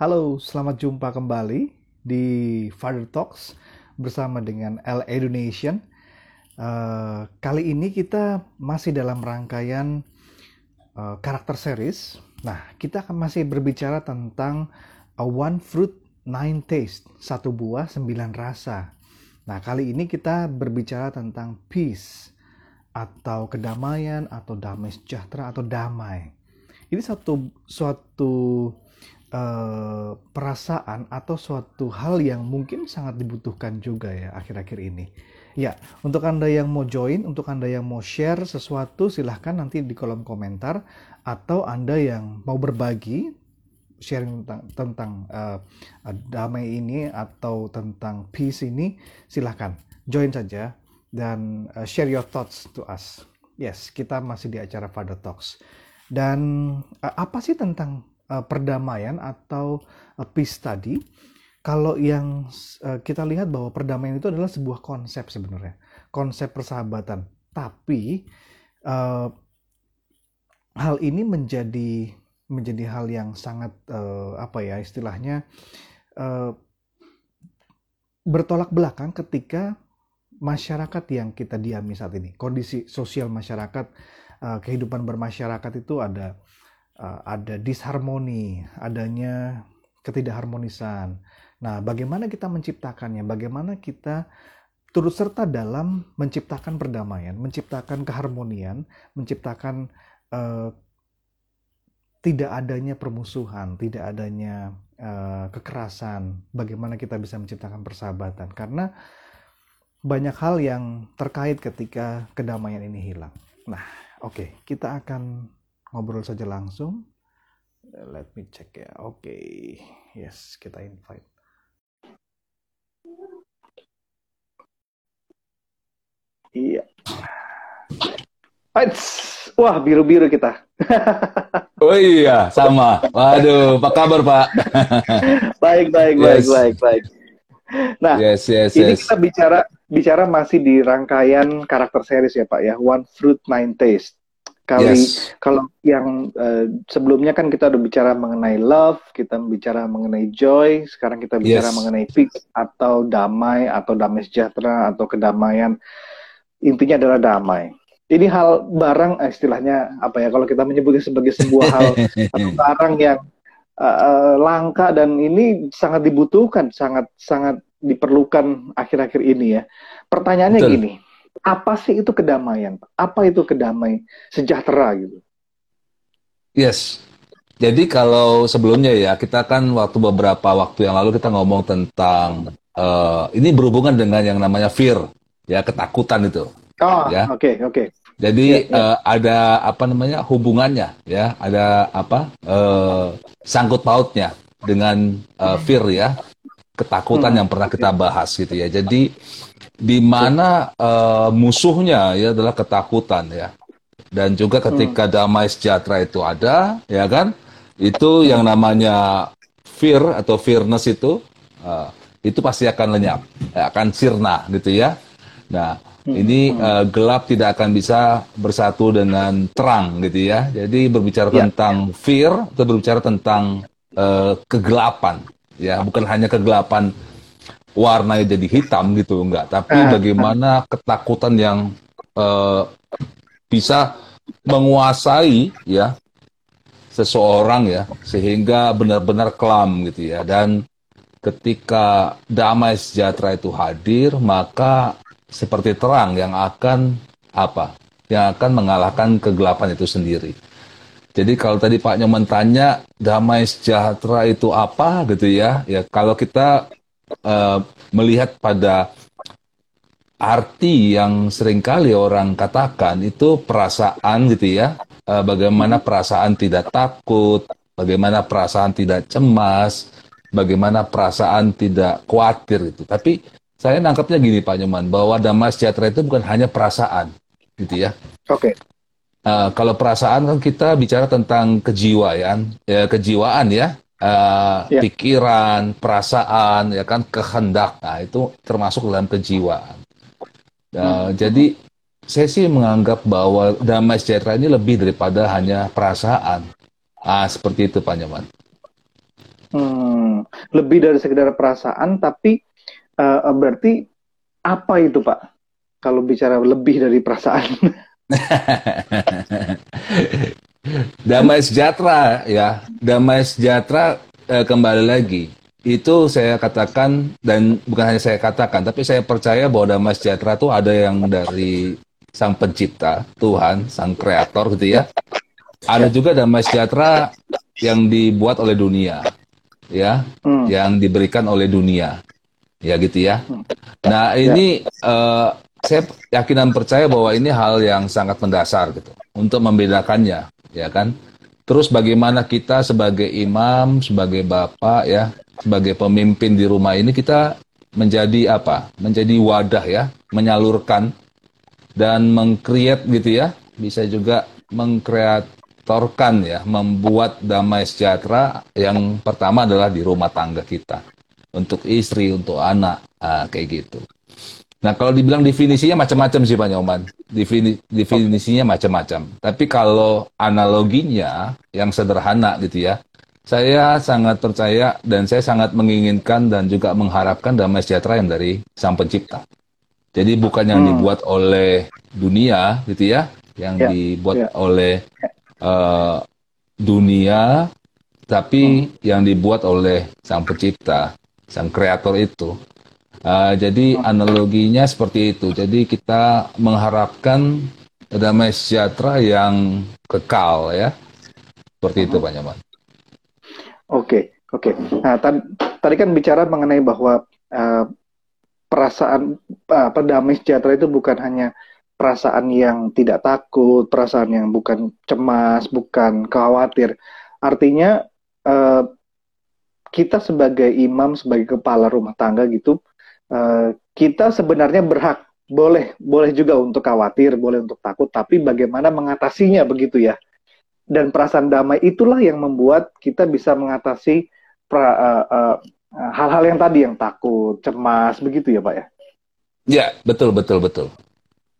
Halo, selamat jumpa kembali di Father Talks bersama dengan LA Donation. Uh, kali ini kita masih dalam rangkaian uh, karakter series. Nah, kita akan masih berbicara tentang a One Fruit Nine Taste, satu buah sembilan rasa. Nah, kali ini kita berbicara tentang peace atau kedamaian atau damai sejahtera atau damai. Ini satu suatu uh, perasaan atau suatu hal yang mungkin sangat dibutuhkan juga ya akhir-akhir ini. Ya, untuk Anda yang mau join, untuk Anda yang mau share sesuatu, silahkan nanti di kolom komentar. Atau Anda yang mau berbagi, sharing tentang, tentang uh, damai ini atau tentang peace ini, silahkan join saja dan uh, share your thoughts to us. Yes, kita masih di acara Father Talks. Dan apa sih tentang uh, perdamaian atau uh, peace tadi, kalau yang uh, kita lihat bahwa perdamaian itu adalah sebuah konsep sebenarnya, konsep persahabatan. Tapi uh, hal ini menjadi menjadi hal yang sangat uh, apa ya istilahnya uh, bertolak belakang ketika masyarakat yang kita diami saat ini, kondisi sosial masyarakat, kehidupan bermasyarakat itu ada uh, ada disharmoni, adanya ketidakharmonisan. Nah, bagaimana kita menciptakannya? Bagaimana kita turut serta dalam menciptakan perdamaian, menciptakan keharmonian, menciptakan uh, tidak adanya permusuhan, tidak adanya uh, kekerasan. Bagaimana kita bisa menciptakan persahabatan? Karena banyak hal yang terkait ketika kedamaian ini hilang. Nah, oke, okay, kita akan ngobrol saja langsung. Let me check ya. Oke, okay. yes, kita invite. Iya. Eits. Wah, biru-biru kita. oh iya, sama. Waduh, apa kabar, Pak? baik, baik, yes. baik, baik, baik. Nah, yes, yes, ini yes. kita bicara bicara masih di rangkaian karakter series ya, Pak ya. One Fruit Nine Taste. Kali yes. kalau yang uh, sebelumnya kan kita udah bicara mengenai love, kita bicara mengenai joy, sekarang kita bicara yes. mengenai peace atau damai atau damai sejahtera atau kedamaian. Intinya adalah damai. Ini hal barang eh, istilahnya apa ya kalau kita menyebutnya sebagai sebuah hal atau barang yang uh, langka dan ini sangat dibutuhkan, sangat sangat diperlukan akhir-akhir ini ya. Pertanyaannya Betul. gini, apa sih itu kedamaian? Apa itu kedamaian sejahtera gitu? Yes. Jadi kalau sebelumnya ya kita kan waktu beberapa waktu yang lalu kita ngomong tentang uh, ini berhubungan dengan yang namanya fear ya ketakutan itu. Oh, ya. oke okay, oke. Okay. Jadi yeah, yeah. Uh, ada apa namanya hubungannya ya, ada apa uh, sangkut pautnya dengan uh, fear ya, ketakutan hmm. yang pernah kita bahas gitu ya. Jadi di mana uh, musuhnya ya adalah ketakutan ya. Dan juga ketika hmm. damai sejahtera itu ada, ya kan? Itu yang namanya fear atau fearness itu uh, itu pasti akan lenyap, ya, akan sirna gitu ya. Nah, hmm. ini uh, gelap tidak akan bisa bersatu dengan terang gitu ya. Jadi berbicara ya. tentang fear atau berbicara tentang uh, kegelapan ya, bukan hanya kegelapan warnanya jadi hitam gitu enggak. Tapi uh, bagaimana ketakutan yang uh, bisa menguasai ya seseorang ya sehingga benar-benar kelam gitu ya. Dan ketika damai sejahtera itu hadir maka seperti terang yang akan apa yang akan mengalahkan kegelapan itu sendiri. Jadi kalau tadi Pak Nyoman tanya damai sejahtera itu apa gitu ya. Ya kalau kita uh, melihat pada arti yang sering kali orang katakan itu perasaan gitu ya, uh, bagaimana perasaan tidak takut, bagaimana perasaan tidak cemas, bagaimana perasaan tidak khawatir itu. Tapi saya nangkapnya gini Pak Nyoman, bahwa damai sejahtera itu bukan hanya perasaan, gitu ya. Oke. Okay. Uh, kalau perasaan kan kita bicara tentang kejiwaan, ya kejiwaan ya, uh, ya. pikiran, perasaan, ya kan kehendak. Nah, itu termasuk dalam kejiwaan. Uh, hmm. Jadi saya sih menganggap bahwa damai sejahtera ini lebih daripada hanya perasaan. Ah, seperti itu Pak Nyaman. Hmm, lebih dari sekedar perasaan, tapi uh, berarti apa itu Pak? Kalau bicara lebih dari perasaan. damai sejahtera ya, damai sejahtera eh, kembali lagi. Itu saya katakan dan bukan hanya saya katakan, tapi saya percaya bahwa damai sejahtera itu ada yang dari Sang Pencipta, Tuhan, Sang Kreator gitu ya. Ada juga damai sejahtera yang dibuat oleh dunia ya, hmm. yang diberikan oleh dunia, ya gitu ya. Hmm. Nah ya. ini uh, saya yakin dan percaya bahwa ini hal yang sangat mendasar gitu untuk membedakannya, ya kan. Terus bagaimana kita sebagai imam, sebagai bapak ya, sebagai pemimpin di rumah ini kita menjadi apa? Menjadi wadah ya, menyalurkan dan mengkreat gitu ya, bisa juga mengkreat torkan ya, membuat damai sejahtera yang pertama adalah di rumah tangga kita. Untuk istri, untuk anak, ah, kayak gitu. Nah, kalau dibilang definisinya macam-macam sih Pak Nyoman. Defini, definisinya macam-macam. Tapi kalau analoginya yang sederhana gitu ya, saya sangat percaya dan saya sangat menginginkan dan juga mengharapkan damai sejahtera yang dari Sang Pencipta. Jadi bukan yang hmm. dibuat oleh dunia gitu ya, yang ya, dibuat ya. oleh uh, dunia, tapi hmm. yang dibuat oleh sang pencipta, sang kreator itu. Uh, jadi analoginya seperti itu. Jadi kita mengharapkan damai sejahtera yang kekal ya, seperti itu Pak Nyaman. Oke, oke. Nah, tadi, kan bicara mengenai bahwa uh, perasaan uh, damai sejahtera itu bukan hanya perasaan yang tidak takut, perasaan yang bukan cemas, bukan khawatir. Artinya uh, kita sebagai imam, sebagai kepala rumah tangga gitu, uh, kita sebenarnya berhak, boleh, boleh juga untuk khawatir, boleh untuk takut, tapi bagaimana mengatasinya begitu ya. Dan perasaan damai itulah yang membuat kita bisa mengatasi hal-hal uh, uh, yang tadi yang takut, cemas, begitu ya Pak ya. Ya, betul, betul, betul.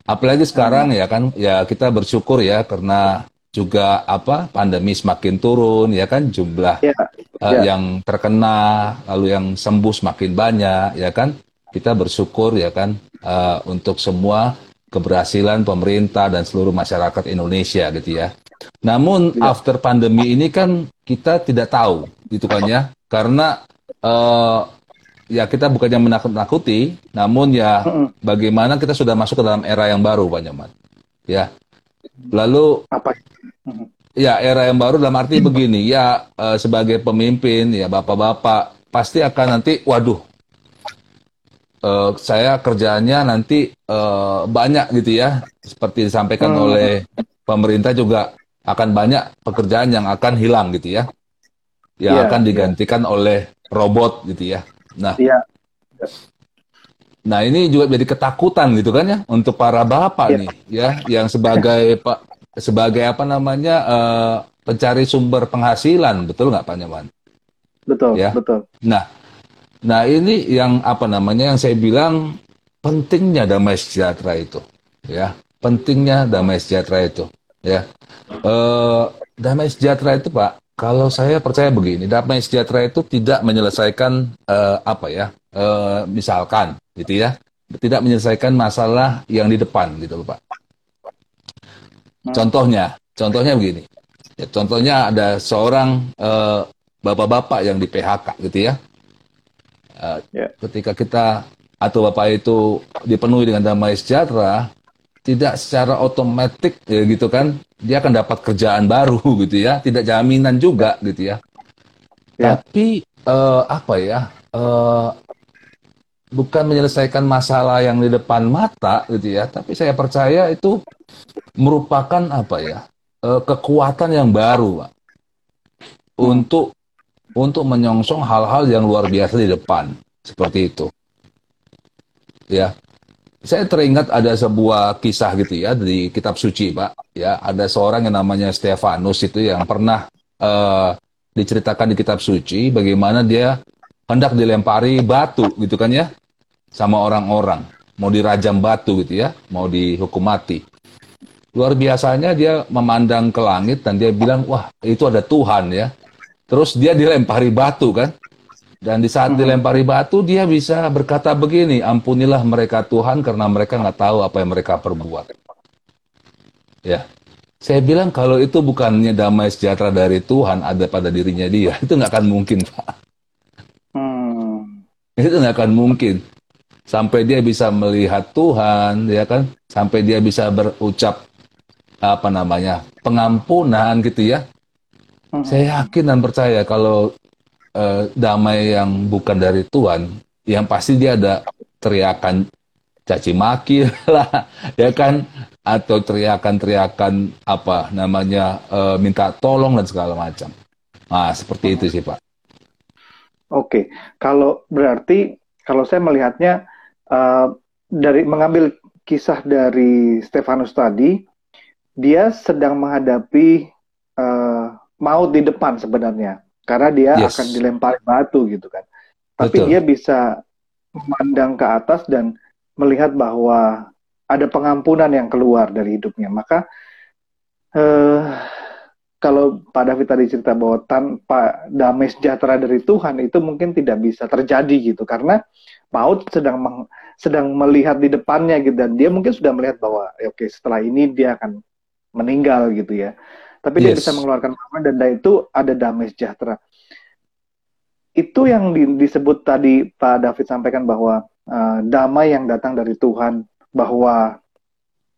Apalagi sekarang hmm. ya kan ya kita bersyukur ya karena juga apa pandemi semakin turun ya kan jumlah ya, uh, ya. yang terkena lalu yang sembuh semakin banyak ya kan kita bersyukur ya kan uh, untuk semua keberhasilan pemerintah dan seluruh masyarakat Indonesia gitu ya. Namun ya. after pandemi ini kan kita tidak tahu gitu kan ya karena uh, ya kita bukannya menakut-nakuti, namun ya bagaimana kita sudah masuk ke dalam era yang baru, Pak Nyoman. Ya. Lalu apa? Ya, era yang baru dalam arti begini, ya uh, sebagai pemimpin, ya bapak-bapak pasti akan nanti, waduh, uh, saya kerjanya nanti uh, banyak gitu ya, seperti disampaikan hmm. oleh pemerintah juga akan banyak pekerjaan yang akan hilang gitu ya, yang yeah, akan iya. digantikan yeah. oleh robot gitu ya. Nah, ya. nah ini juga jadi ketakutan gitu kan ya untuk para bapak ya. nih ya yang sebagai pak sebagai apa namanya uh, pencari sumber penghasilan betul nggak Pak Nyaman? Betul, ya? betul. Nah, nah ini yang apa namanya yang saya bilang pentingnya damai sejahtera itu, ya pentingnya damai sejahtera itu, ya uh, damai sejahtera itu Pak kalau saya percaya begini, damai sejahtera itu tidak menyelesaikan uh, apa ya, uh, misalkan, gitu ya, tidak menyelesaikan masalah yang di depan, gitu Pak. Contohnya, contohnya begini, ya, contohnya ada seorang bapak-bapak yang di PHK, gitu ya. Uh, yeah. Ketika kita atau bapak itu dipenuhi dengan damai sejahtera, tidak secara otomatis ya gitu kan dia akan dapat kerjaan baru gitu ya tidak jaminan juga gitu ya, ya. tapi uh, apa ya uh, bukan menyelesaikan masalah yang di depan mata gitu ya tapi saya percaya itu merupakan apa ya uh, kekuatan yang baru Pak, untuk untuk menyongsong hal-hal yang luar biasa di depan. Seperti itu. Ya. Saya teringat ada sebuah kisah gitu ya di kitab suci pak. Ya ada seorang yang namanya Stefanus itu yang pernah uh, diceritakan di kitab suci bagaimana dia hendak dilempari batu gitu kan ya sama orang-orang. Mau dirajam batu gitu ya mau dihukum mati. Luar biasanya dia memandang ke langit dan dia bilang wah itu ada Tuhan ya terus dia dilempari batu kan. Dan di saat dilempari batu dia bisa berkata begini, ampunilah mereka Tuhan karena mereka nggak tahu apa yang mereka perbuat. Ya, saya bilang kalau itu bukannya damai sejahtera dari Tuhan ada pada dirinya dia, itu nggak akan mungkin, Pak. Hmm. Itu nggak akan mungkin. Sampai dia bisa melihat Tuhan, ya kan? Sampai dia bisa berucap apa namanya pengampunan gitu ya. Hmm. Saya yakin dan percaya kalau uh, damai yang bukan dari Tuhan, yang pasti dia ada teriakan caci maki lah, ya kan? atau teriakan-teriakan apa namanya uh, minta tolong dan segala macam. Nah, seperti itu sih Pak. Oke, kalau berarti kalau saya melihatnya uh, dari mengambil kisah dari Stefanus tadi, dia sedang menghadapi uh, maut di depan sebenarnya, karena dia yes. akan dilempari batu gitu kan. Tapi Betul. dia bisa memandang ke atas dan melihat bahwa ada pengampunan yang keluar dari hidupnya. Maka eh, kalau Pak David tadi cerita bahwa tanpa damai sejahtera dari Tuhan itu mungkin tidak bisa terjadi gitu karena Paut sedang meng, sedang melihat di depannya gitu dan dia mungkin sudah melihat bahwa ya, oke setelah ini dia akan meninggal gitu ya. Tapi yes. dia bisa mengeluarkan dan itu ada damai sejahtera. Itu yang di, disebut tadi Pak David sampaikan bahwa uh, damai yang datang dari Tuhan bahwa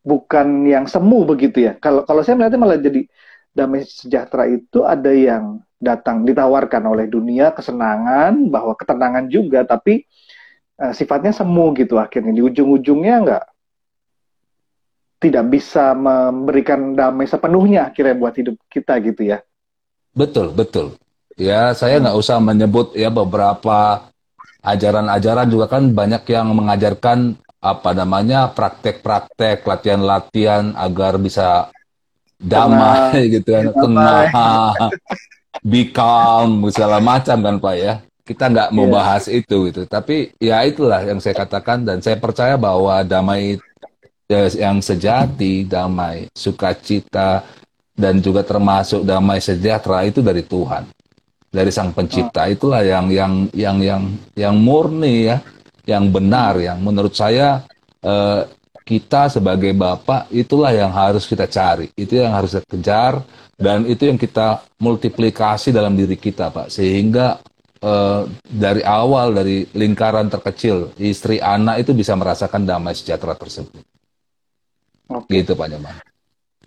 bukan yang semu begitu ya. Kalau kalau saya melihatnya malah jadi damai sejahtera itu ada yang datang ditawarkan oleh dunia kesenangan bahwa ketenangan juga tapi uh, sifatnya semu gitu akhirnya di ujung-ujungnya enggak tidak bisa memberikan damai sepenuhnya akhirnya buat hidup kita gitu ya. Betul, betul. Ya, saya nggak usah menyebut ya beberapa ajaran-ajaran juga kan banyak yang mengajarkan apa namanya praktek-praktek latihan-latihan agar bisa damai tenang, gitu kan tenang become segala macam kan pak ya kita nggak mau yeah. bahas itu gitu tapi ya itulah yang saya katakan dan saya percaya bahwa damai yang sejati damai sukacita dan juga termasuk damai sejahtera itu dari Tuhan. Dari sang pencipta. Oh. itulah yang yang yang yang yang murni ya yang benar yang menurut saya eh, kita sebagai bapak itulah yang harus kita cari. Itu yang harus kita kejar dan itu yang kita multiplikasi dalam diri kita pak. Sehingga eh, dari awal dari lingkaran terkecil istri anak itu bisa merasakan damai sejahtera tersebut Oke. gitu pak Nyaman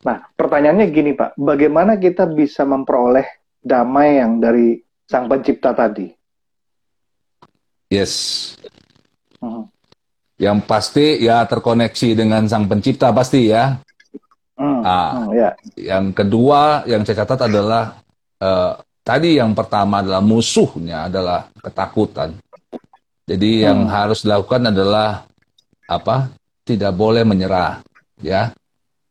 nah pertanyaannya gini pak bagaimana kita bisa memperoleh damai yang dari sang pencipta tadi yes Hmm. Yang pasti ya terkoneksi dengan sang pencipta pasti ya. Hmm. Nah, hmm, ya. Yang kedua yang saya catat adalah uh, tadi yang pertama adalah musuhnya adalah ketakutan. Jadi hmm. yang harus dilakukan adalah apa? Tidak boleh menyerah, ya.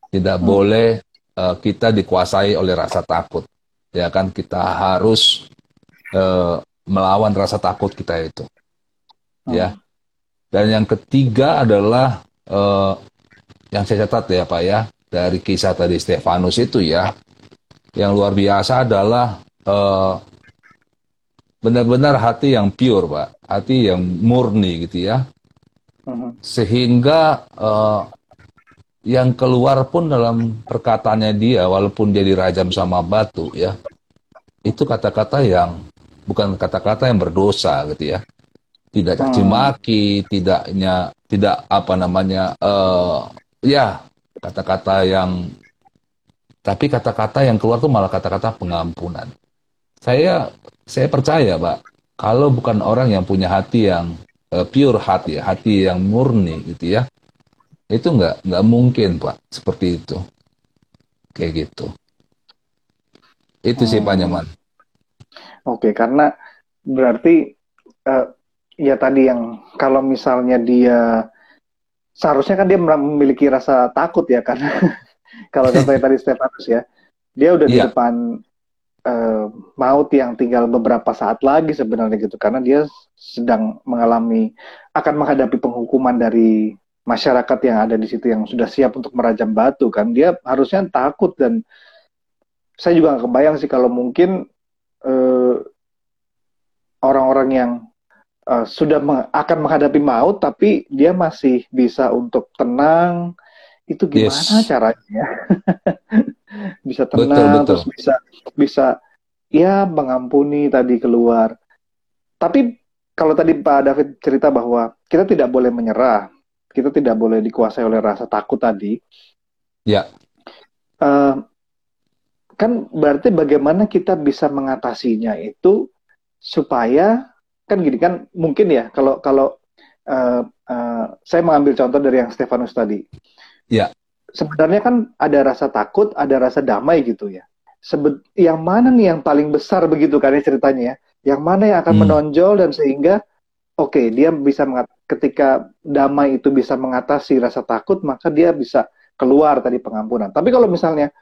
Tidak hmm. boleh uh, kita dikuasai oleh rasa takut. Ya kan kita harus uh, melawan rasa takut kita itu. Ya. Hmm. Ya dan yang ketiga adalah uh, yang saya catat ya Pak ya dari kisah tadi Stefanus itu ya, yang luar biasa adalah uh, benar-benar hati yang pure Pak, hati yang murni gitu ya, uh-huh. sehingga uh, yang keluar pun dalam perkataannya dia, walaupun dia dirajam sama batu ya, itu kata-kata yang bukan kata-kata yang berdosa gitu ya tidak caci hmm. maki, tidaknya tidak apa namanya uh, ya kata-kata yang tapi kata-kata yang keluar tuh malah kata-kata pengampunan. Saya saya percaya, Pak, kalau bukan orang yang punya hati yang uh, pure hati, hati yang murni gitu ya. Itu nggak nggak mungkin, Pak, seperti itu. Kayak gitu. Itu sih Pak hmm. Nyaman. Oke, karena berarti uh, ya tadi yang kalau misalnya dia seharusnya kan dia memiliki rasa takut ya karena kalau contohnya tadi Stefanus ya dia udah yeah. di iya. depan uh, maut yang tinggal beberapa saat lagi sebenarnya gitu karena dia sedang mengalami akan menghadapi penghukuman dari masyarakat yang ada di situ yang sudah siap untuk merajam batu kan dia harusnya takut dan saya juga gak kebayang sih kalau mungkin eh, orang-orang yang uh, sudah meng akan menghadapi maut tapi dia masih bisa untuk tenang itu gimana yes. caranya bisa tenang betul, betul. terus bisa bisa ya mengampuni tadi keluar tapi kalau tadi Pak David cerita bahwa kita tidak boleh menyerah kita tidak boleh dikuasai oleh rasa takut tadi ya uh, kan berarti bagaimana kita bisa mengatasinya itu supaya kan gini kan mungkin ya kalau kalau uh, uh, saya mengambil contoh dari yang Stefanus tadi. Ya. Sebenarnya kan ada rasa takut, ada rasa damai gitu ya. Sebet yang mana nih yang paling besar begitu kan ya ceritanya ya? Yang mana yang akan hmm. menonjol dan sehingga oke okay, dia bisa mengat ketika damai itu bisa mengatasi rasa takut maka dia bisa keluar tadi pengampunan. Tapi kalau misalnya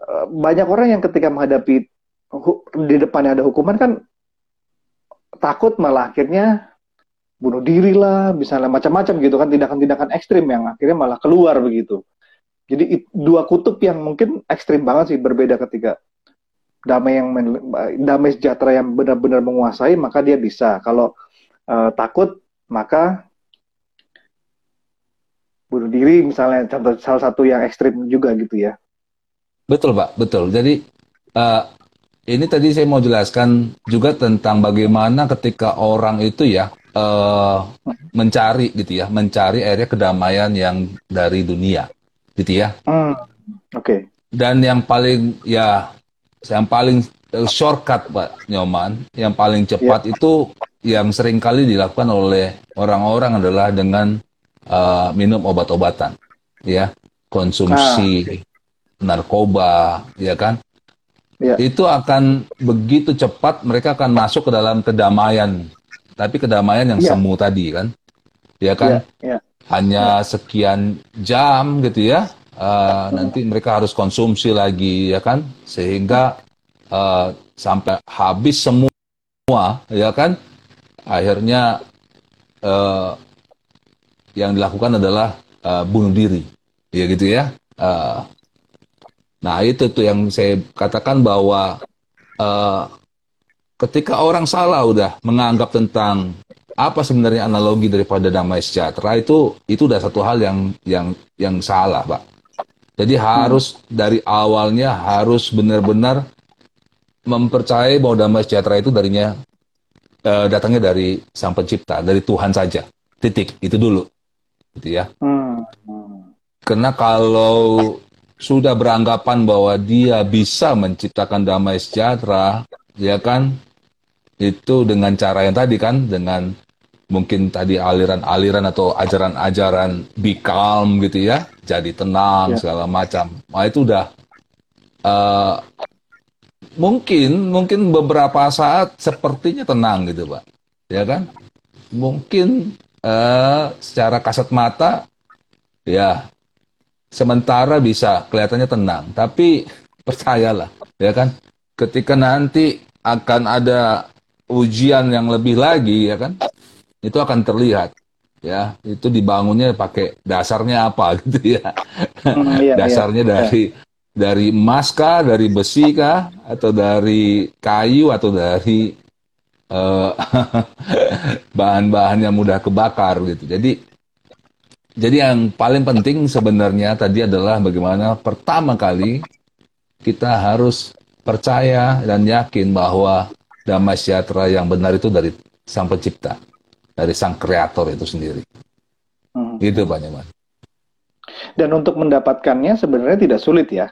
uh, banyak orang yang ketika menghadapi di depannya ada hukuman kan takut malah akhirnya bunuh diri lah, misalnya macam-macam gitu kan tindakan-tindakan ekstrim yang akhirnya malah keluar begitu. Jadi dua kutub yang mungkin ekstrim banget sih berbeda ketika damai yang damai sejahtera yang benar-benar menguasai maka dia bisa. Kalau uh, takut maka bunuh diri misalnya contoh salah satu yang ekstrim juga gitu ya. Betul pak, betul. Jadi uh, ini tadi saya mau jelaskan juga tentang bagaimana ketika orang itu ya uh, mencari gitu ya, mencari akhirnya kedamaian yang dari dunia, gitu ya. Hmm. Oke. Okay. Dan yang paling ya, yang paling uh, shortcut Pak Nyoman, yang paling cepat yeah. itu yang sering kali dilakukan oleh orang-orang adalah dengan uh, minum obat-obatan, ya, konsumsi ah, okay. narkoba, ya kan ya. itu akan begitu cepat mereka akan masuk ke dalam kedamaian. Tapi kedamaian yang ya. semu tadi kan, ya kan, ya. Ya. hanya sekian jam gitu ya. Uh, nanti mereka harus konsumsi lagi ya kan, sehingga uh, sampai habis semua ya kan. Akhirnya uh, yang dilakukan adalah uh, bunuh diri, ya gitu ya. Uh, Nah itu tuh yang saya katakan bahwa uh, ketika orang salah udah menganggap tentang apa sebenarnya analogi daripada damai sejahtera itu itu udah satu hal yang yang yang salah, Pak. Jadi harus hmm. dari awalnya harus benar-benar mempercayai bahwa damai sejahtera itu darinya uh, datangnya dari Sang Pencipta, dari Tuhan saja. Titik itu dulu, gitu ya. Hmm. Karena kalau sudah beranggapan bahwa dia bisa menciptakan damai sejahtera, ya kan? Itu dengan cara yang tadi kan, dengan mungkin tadi aliran-aliran atau ajaran-ajaran be calm gitu ya, jadi tenang ya. segala macam. Nah itu udah uh, mungkin mungkin beberapa saat sepertinya tenang gitu pak, ya kan? Mungkin uh, secara kasat mata ya sementara bisa kelihatannya tenang, tapi percayalah, ya kan, ketika nanti akan ada ujian yang lebih lagi, ya kan, itu akan terlihat, ya, itu dibangunnya pakai dasarnya apa gitu ya, hmm, iya, dasarnya iya. dari dari emas kah, dari besi kah, atau dari kayu atau dari eh, bahan-bahan uh, yang mudah kebakar gitu. Jadi jadi yang paling penting sebenarnya tadi adalah bagaimana pertama kali kita harus percaya dan yakin bahwa damai sejahtera yang benar itu dari Sang Pencipta, dari Sang Kreator itu sendiri. Hmm. Itu Pak Nyaman. Dan untuk mendapatkannya sebenarnya tidak sulit ya.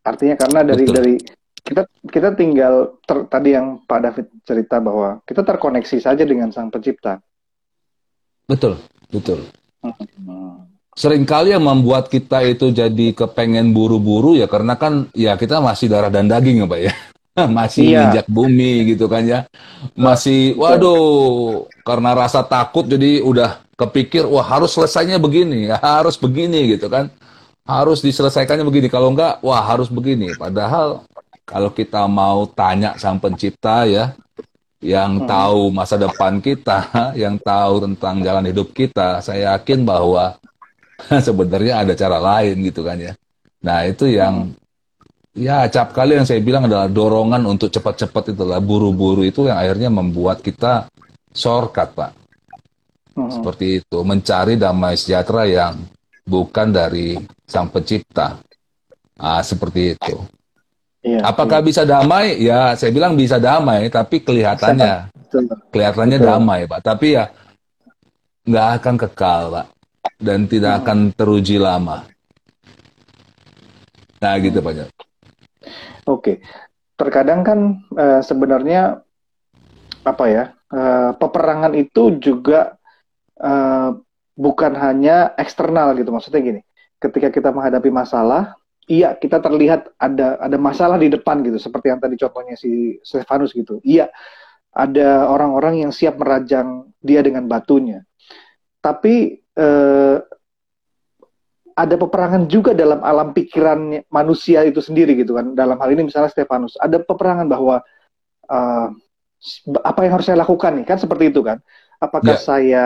Artinya karena dari Betul. dari kita kita tinggal ter, tadi yang Pak David cerita bahwa kita terkoneksi saja dengan Sang Pencipta. Betul, betul. Seringkali yang membuat kita itu jadi kepengen buru-buru ya karena kan ya kita masih darah dan daging ya Pak ya. masih iya. injak bumi gitu kan ya. Masih waduh karena rasa takut jadi udah kepikir wah harus selesainya begini, ya, harus begini gitu kan. Harus diselesaikannya begini kalau enggak wah harus begini. Padahal kalau kita mau tanya sang pencipta ya, yang hmm. tahu masa depan kita, yang tahu tentang jalan hidup kita, saya yakin bahwa sebenarnya ada cara lain gitu kan ya. Nah itu yang hmm. ya cap kali yang saya bilang adalah dorongan untuk cepat-cepat itulah buru-buru itu yang akhirnya membuat kita shortcut pak Hmm. seperti itu mencari damai sejahtera yang bukan dari sang pencipta. Ah seperti itu. Iya, apakah bisa damai? Ya saya bilang bisa damai tapi kelihatannya. Betul. kelihatannya Betul. damai pak. Tapi ya nggak akan kekal pak. Dan tidak Hmm. akan teruji lama. Nah gitu pak Jan. Oke, terkadang kan eh, sebenarnya apa ya eh, peperangan itu juga eh, bukan hanya eksternal gitu. Maksudnya gini, ketika kita menghadapi masalah, iya kita terlihat ada ada masalah di depan gitu, seperti yang tadi contohnya si Stefanus gitu. Iya, ada orang-orang yang siap merajang dia dengan batunya. Tapi eh, ada peperangan juga dalam alam pikiran manusia itu sendiri gitu kan. Dalam hal ini misalnya Stefanus, ada peperangan bahwa eh, apa yang harus saya lakukan nih kan seperti itu kan. Apakah Ya. saya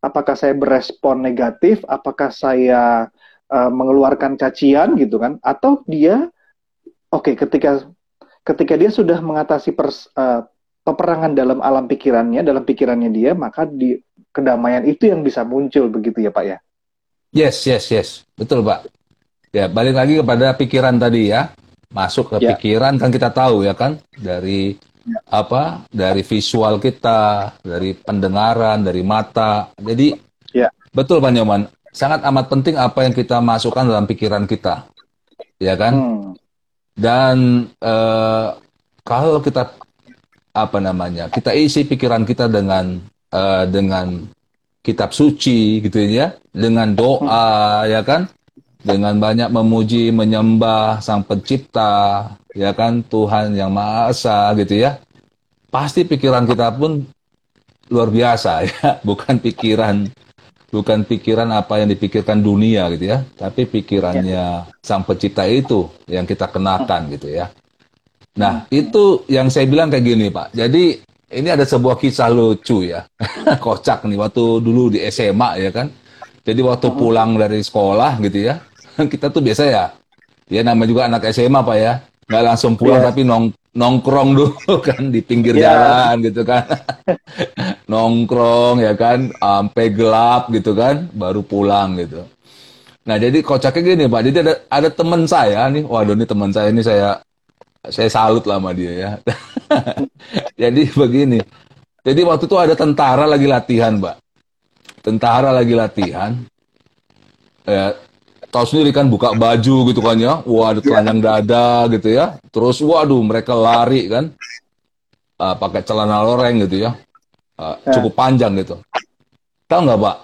apakah saya berespon negatif, apakah saya eh, mengeluarkan cacian gitu kan atau dia oke ketika ketika dia sudah mengatasi pers- eh, peperangan dalam alam pikirannya, dalam pikirannya dia, maka di kedamaian itu yang bisa muncul begitu ya Pak ya. Yes, yes, yes. Betul, Pak. Ya, balik lagi kepada pikiran tadi ya. Masuk ke Ya. pikiran kan kita tahu ya kan dari apa? Dari visual kita, dari pendengaran, dari mata. Jadi Ya. betul Pak Nyoman. Sangat amat penting apa yang kita masukkan dalam pikiran kita. Ya kan? Hmm. Dan eh, kalau kita apa namanya, kita isi pikiran kita dengan eh, dengan kitab suci gitu ya, dengan doa ya kan, dengan banyak memuji menyembah Sang Pencipta ya kan, Tuhan yang Maha Esa gitu ya. Pasti pikiran kita pun luar biasa ya, bukan pikiran bukan pikiran apa yang dipikirkan dunia gitu ya, tapi pikirannya sang pencipta itu yang kita kenakan gitu ya. Nah, itu yang saya bilang kayak gini, Pak. Jadi ini ada sebuah kisah lucu ya. Kocak nih waktu dulu di SMA ya kan. Jadi waktu pulang dari sekolah gitu ya. Kita tuh biasa ya. Ya namanya juga anak SMA, Pak ya. Nggak langsung pulang Iya. tapi nong nongkrong dulu kan di pinggir Iya. jalan gitu kan. nongkrong ya kan sampai gelap gitu kan baru pulang gitu. Nah, jadi kocaknya gini, Pak. Jadi ada ada teman saya nih. Waduh, ini teman saya ini saya saya salut lah sama dia ya. jadi begini. Jadi waktu itu ada tentara lagi latihan, Mbak. Tentara lagi latihan. Ya, tahu sendiri kan buka baju gitu kan ya. Wah, ada telanjang dada gitu ya. Terus waduh, mereka lari kan. Ah, pakai celana loreng gitu ya. Ah, cukup panjang gitu. Tahu nggak, Pak?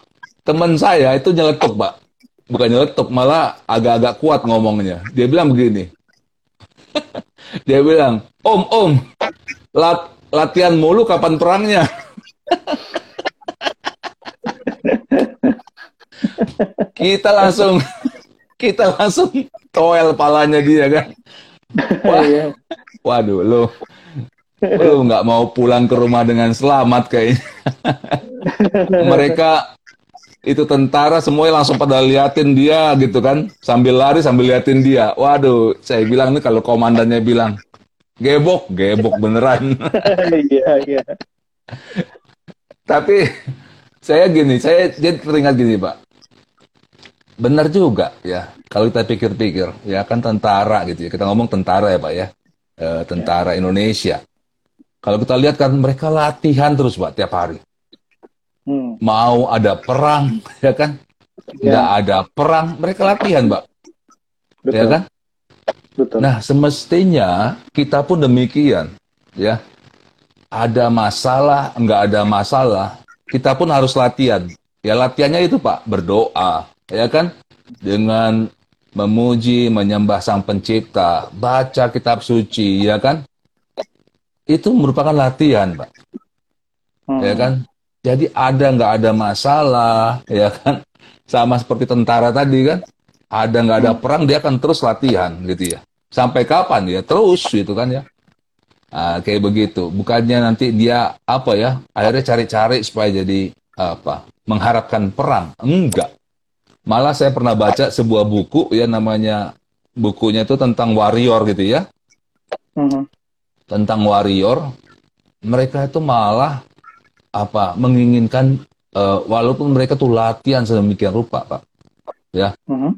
Teman saya itu nyeletuk, Pak. Bukan nyeletuk, malah agak-agak kuat ngomongnya. Dia bilang begini. Dia bilang, Om, Om, lat- latihan mulu kapan perangnya? kita langsung, kita langsung toel palanya dia kan. Wah, Iya. waduh, lu, lu nggak mau pulang ke rumah dengan selamat kayaknya. Mereka itu tentara semuanya langsung pada liatin dia gitu kan sambil lari sambil liatin dia waduh saya bilang nih kalau komandannya bilang gebok gebok beneran Iya, iya. tapi saya gini saya jadi teringat gini pak benar juga ya. Kalau kita pikir-pikir ya kan tentara gitu ya. Kita ngomong tentara ya pak ya. Eh, tentara Indonesia. Kalau kita lihat kan mereka latihan terus pak tiap hari. Hmm. mau ada perang ya kan? Ya. nggak ada perang mereka latihan mbak Betul. ya kan? Betul. nah semestinya kita pun demikian ya. Ada masalah nggak ada masalah kita pun harus latihan. Ya latihannya itu pak berdoa ya kan? Dengan memuji menyembah sang pencipta baca kitab suci ya kan? Itu merupakan latihan pak. Hmm. ya kan? Jadi ada nggak ada masalah ya kan? Sama seperti tentara tadi kan? Ada nggak ada perang dia akan terus latihan gitu ya. Sampai kapan? Ya terus gitu kan ya. Ah, kayak begitu. Bukannya nanti dia apa ya akhirnya cari-cari supaya jadi apa mengharapkan perang. Enggak malah saya pernah baca sebuah buku ya namanya bukunya itu tentang warrior gitu ya. Mhm. Tentang warrior, mereka itu malah apa menginginkan eh, walaupun mereka tuh latihan sedemikian rupa, Pak. Ya, Mhm.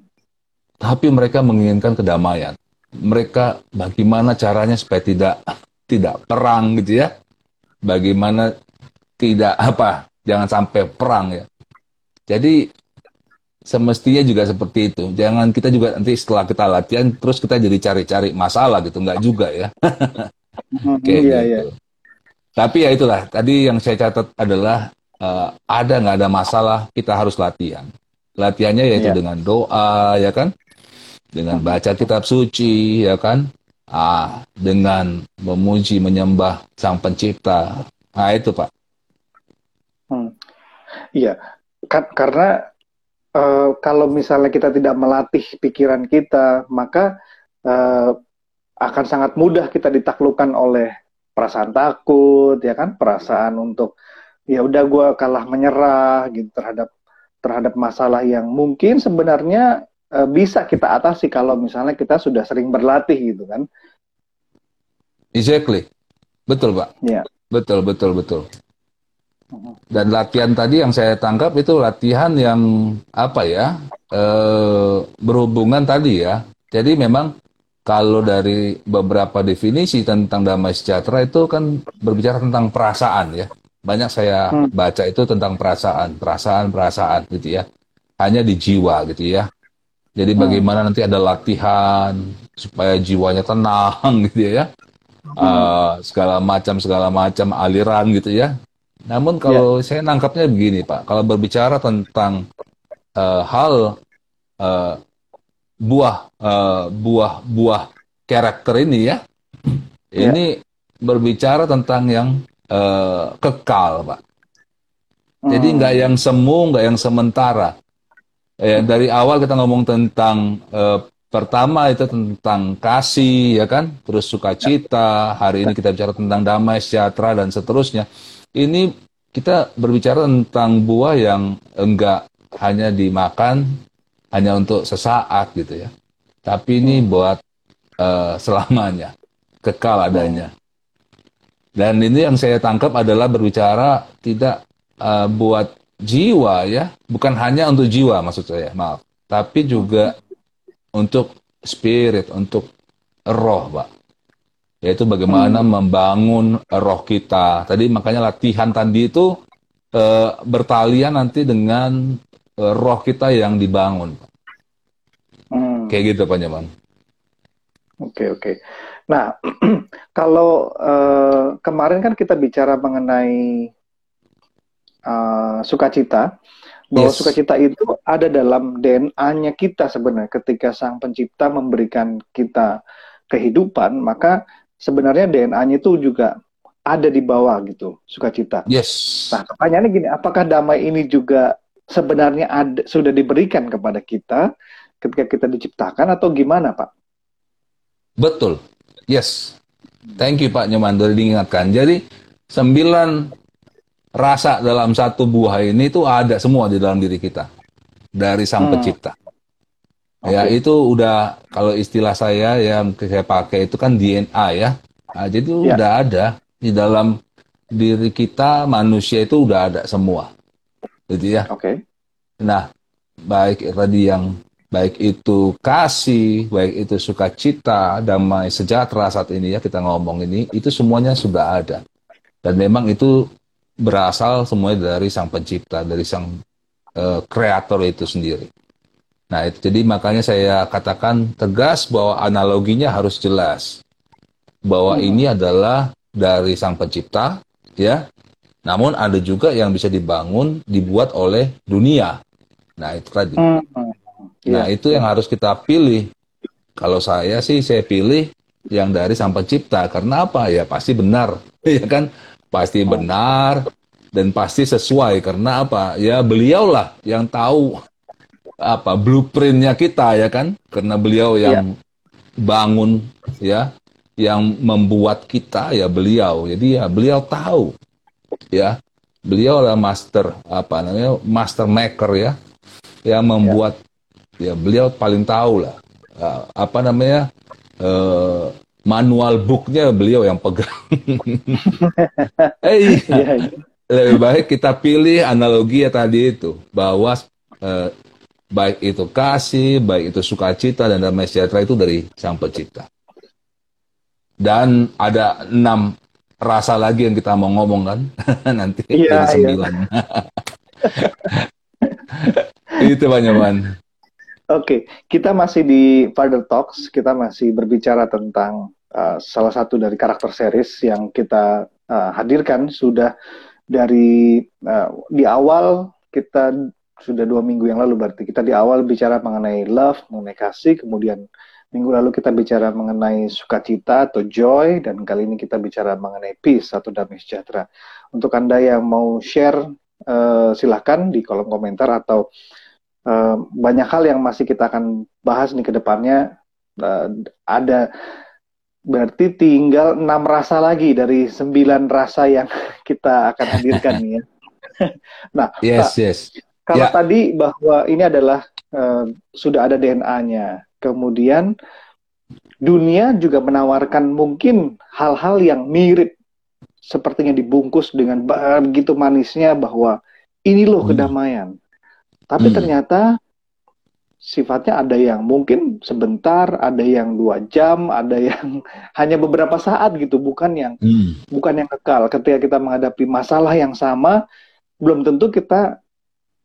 tapi mereka menginginkan kedamaian. Mereka bagaimana caranya supaya tidak tidak perang gitu ya. Bagaimana tidak apa, jangan sampai perang ya. Jadi semestinya juga seperti itu. Jangan kita juga nanti setelah kita latihan terus kita jadi cari-cari masalah gitu, nggak juga ya. Mhm. Kayak Iya, gitu. iya. Tapi ya itulah, tadi yang saya catat adalah eh, ada nggak ada masalah, kita harus latihan. Latihannya yaitu Iya. dengan doa, ya kan? Dengan baca kitab suci, ya kan? Ah, dengan memuji, menyembah Sang Pencipta. Nah, itu Pak. Iya, Ka- karena eh, kalau misalnya kita tidak melatih pikiran kita, maka eh, akan sangat mudah kita ditaklukkan oleh perasaan takut, ya kan? Perasaan untuk ya udah gue kalah menyerah gitu terhadap terhadap masalah yang mungkin sebenarnya eh, bisa kita atasi kalau misalnya kita sudah sering berlatih gitu kan? Exactly. Betul, Pak. Iya. Betul, betul, betul. Dan latihan tadi yang saya tangkap itu latihan yang apa ya? eh, berhubungan tadi ya. Jadi memang kalau dari beberapa definisi tentang damai sejahtera itu kan berbicara tentang perasaan ya. Banyak saya Hmm. baca itu tentang perasaan, perasaan, perasaan gitu ya. Hanya di jiwa gitu ya. Jadi Hmm. bagaimana nanti ada latihan supaya jiwanya tenang gitu ya. Eh, segala macam segala macam aliran gitu ya. Namun kalau saya nangkapnya begini Pak, kalau berbicara tentang eh, hal eh, buah eh, buah buah karakter ini ya, Ya. ini berbicara tentang yang eh, kekal Pak. Jadi Hmm. nggak yang semu, nggak yang sementara. Ya, dari awal kita ngomong tentang eh, pertama itu tentang kasih, ya kan? Terus sukacita. Hari ini kita bicara tentang damai, sejahtera dan seterusnya. Ini kita berbicara tentang buah yang enggak hanya dimakan hanya untuk sesaat gitu ya. Tapi ini buat eh, selamanya, kekal adanya. Dan ini yang saya tangkap adalah berbicara tidak eh, buat jiwa ya, bukan hanya untuk jiwa maksud saya, maaf, tapi juga untuk spirit, untuk roh, Pak. Yaitu bagaimana membangun roh kita. Tadi makanya latihan tadi itu eh, bertalian nanti dengan eh, roh kita yang dibangun. Hmm. Kayak gitu, Pak Nyaman. Oke, oke. Nah, kalau eh, kemarin kan kita bicara mengenai eh, sukacita, bahwa Yes. sukacita itu ada dalam DNA-nya kita sebenarnya. Ketika Sang Pencipta memberikan kita kehidupan, maka sebenarnya DNA-nya itu juga ada di bawah gitu, sukacita. Yes. Nah, pertanyaannya gini, apakah damai ini juga sebenarnya ada, sudah diberikan kepada kita ketika kita diciptakan atau gimana, Pak? Betul. Yes. Thank you Pak Nyoman sudah diingatkan. Jadi sembilan rasa dalam satu buah ini itu ada semua di dalam diri kita dari Sang Hmm. Pencipta. Ya Oke. itu udah kalau istilah saya yang saya pakai itu kan DNA ya. Nah, jadi Ya. udah ada di dalam diri kita manusia itu udah ada semua. Gitu ya. Oke. Nah, baik tadi yang baik itu kasih, baik itu sukacita, damai, sejahtera saat ini ya kita ngomong ini, itu semuanya sudah ada. Dan memang itu berasal semuanya dari Sang Pencipta, dari Sang eh, Kreator itu sendiri. Nah, itu jadi makanya saya katakan tegas bahwa analoginya harus jelas. Bahwa Hmm. ini adalah dari Sang Pencipta, ya. Namun ada juga yang bisa dibangun, dibuat oleh dunia. Nah, itu tadi. Hmm. Nah, Iya. itu yang harus kita pilih. Kalau saya sih, saya pilih yang dari Sang Pencipta. Karena apa? Ya pasti benar. ya kan? Pasti benar dan pasti sesuai. Karena apa? Ya beliaulah yang tahu apa blueprintnya kita ya kan? Karena beliau yang bangun ya, yang membuat kita ya beliau. Jadi ya beliau tahu ya. Beliau adalah master apa namanya? Master maker ya. Yang membuat ya beliau paling tahu lah uh, apa namanya uh, manual booknya beliau yang pegang. eh, iya. iya. Lebih baik kita pilih analogi ya tadi itu bahwa uh, baik itu kasih, baik itu sukacita dan damai sejahtera itu dari Sang Pencipta. Dan ada enam rasa lagi yang kita mau ngomong kan nanti iya, jadi sembilan. Iya. itu banyak Oke, kita masih di Father Talks. Kita masih berbicara tentang uh, salah satu dari karakter series yang kita uh, hadirkan sudah dari uh, di awal kita sudah dua minggu yang lalu berarti kita di awal bicara mengenai love, mengenai kasih, kemudian minggu lalu kita bicara mengenai sukacita atau joy, dan kali ini kita bicara mengenai peace atau damai sejahtera. Untuk anda yang mau share, uh, silahkan di kolom komentar atau uh, banyak hal yang masih kita akan bahas nih ke depannya. Uh, ada berarti tinggal enam rasa lagi dari sembilan rasa yang kita akan hadirkan nih ya. nah, yes, Pak, yes. Kalau yeah. tadi bahwa ini adalah uh, sudah ada DNA-nya, kemudian dunia juga menawarkan mungkin hal-hal yang mirip sepertinya dibungkus dengan begitu manisnya bahwa ini loh hmm. kedamaian. Tapi hmm. ternyata sifatnya ada yang mungkin sebentar, ada yang dua jam, ada yang hanya beberapa saat gitu, bukan yang hmm. bukan yang kekal. Ketika kita menghadapi masalah yang sama, belum tentu kita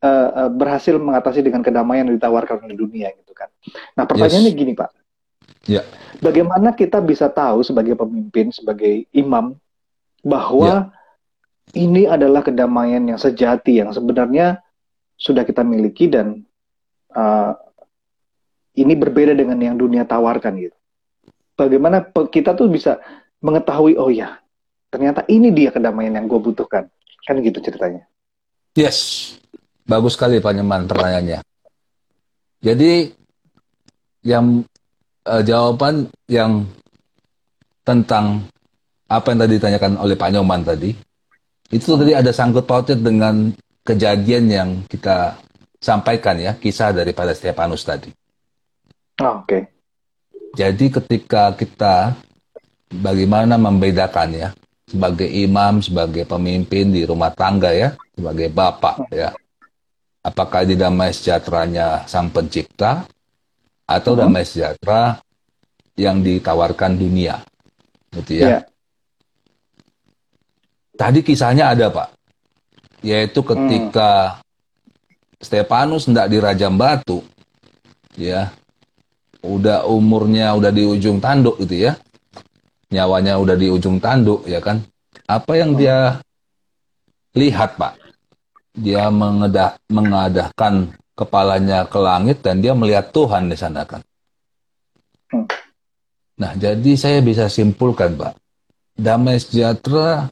uh, uh, berhasil mengatasi dengan kedamaian yang ditawarkan oleh dunia gitu kan. Nah pertanyaannya yes. gini pak, yeah. bagaimana kita bisa tahu sebagai pemimpin, sebagai imam bahwa yeah. ini adalah kedamaian yang sejati yang sebenarnya sudah kita miliki dan uh, ini berbeda dengan yang dunia tawarkan gitu. Bagaimana kita tuh bisa mengetahui oh ya ternyata ini dia kedamaian yang gue butuhkan kan gitu ceritanya. Yes, bagus sekali Pak Nyeman pertanyaannya. Jadi yang uh, jawaban yang tentang apa yang tadi ditanyakan oleh Pak Nyoman tadi itu tadi ada sangkut pautnya dengan kejadian yang kita sampaikan ya, kisah daripada Stefanus tadi. Oh, Oke. Okay. Jadi ketika kita bagaimana membedakan ya sebagai imam, sebagai pemimpin di rumah tangga ya, sebagai bapak ya. Apakah di damai sejahteranya sang pencipta atau -huh. damai sejahtera yang ditawarkan dunia. Gitu ya. Yeah. Tadi kisahnya ada, Pak yaitu ketika hmm. Stefanus hendak dirajam batu, ya, udah umurnya udah di ujung tanduk gitu ya, nyawanya udah di ujung tanduk ya kan, apa yang hmm. dia lihat pak? Dia mengedah, mengadahkan kepalanya ke langit dan dia melihat Tuhan di sana kan. Hmm. Nah, jadi saya bisa simpulkan, Pak. Damai sejahtera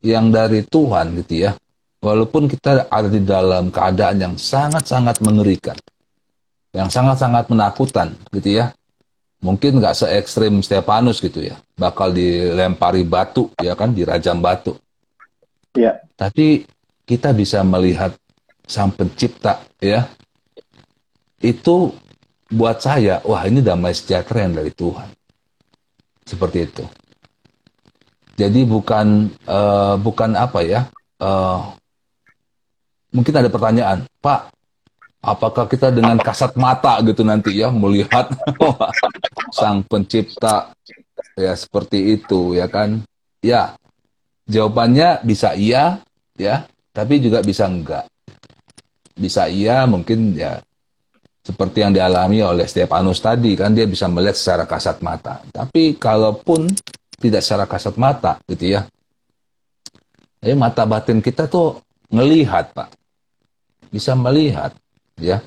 yang dari Tuhan gitu ya. Walaupun kita ada di dalam keadaan yang sangat-sangat mengerikan. Yang sangat-sangat menakutkan gitu ya. Mungkin nggak se ekstrim Stefanus gitu ya. Bakal dilempari batu ya kan, dirajam batu. Ya. Tapi kita bisa melihat sang pencipta ya. Itu buat saya, wah ini damai sejahtera yang dari Tuhan. Seperti itu. Jadi bukan uh, bukan apa ya? Uh, mungkin ada pertanyaan, Pak, apakah kita dengan kasat mata gitu nanti ya melihat sang pencipta ya seperti itu ya kan? Ya, jawabannya bisa iya ya, tapi juga bisa enggak. Bisa iya mungkin ya seperti yang dialami oleh Stefanus tadi kan dia bisa melihat secara kasat mata. Tapi kalaupun tidak secara kasat mata gitu ya. Jadi mata batin kita tuh ngelihat Pak. Bisa melihat ya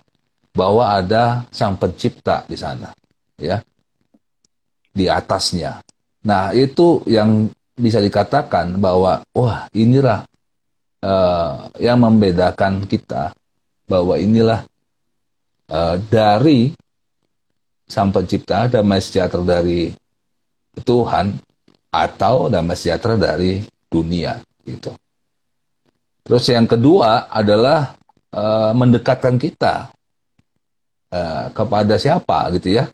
bahwa ada sang pencipta di sana ya. Di atasnya. Nah, itu yang bisa dikatakan bahwa wah inilah uh, yang membedakan kita bahwa inilah uh, dari sang pencipta damai sejahtera dari Tuhan atau damai sejahtera dari dunia gitu. Terus yang kedua adalah uh, mendekatkan kita uh, kepada siapa gitu ya.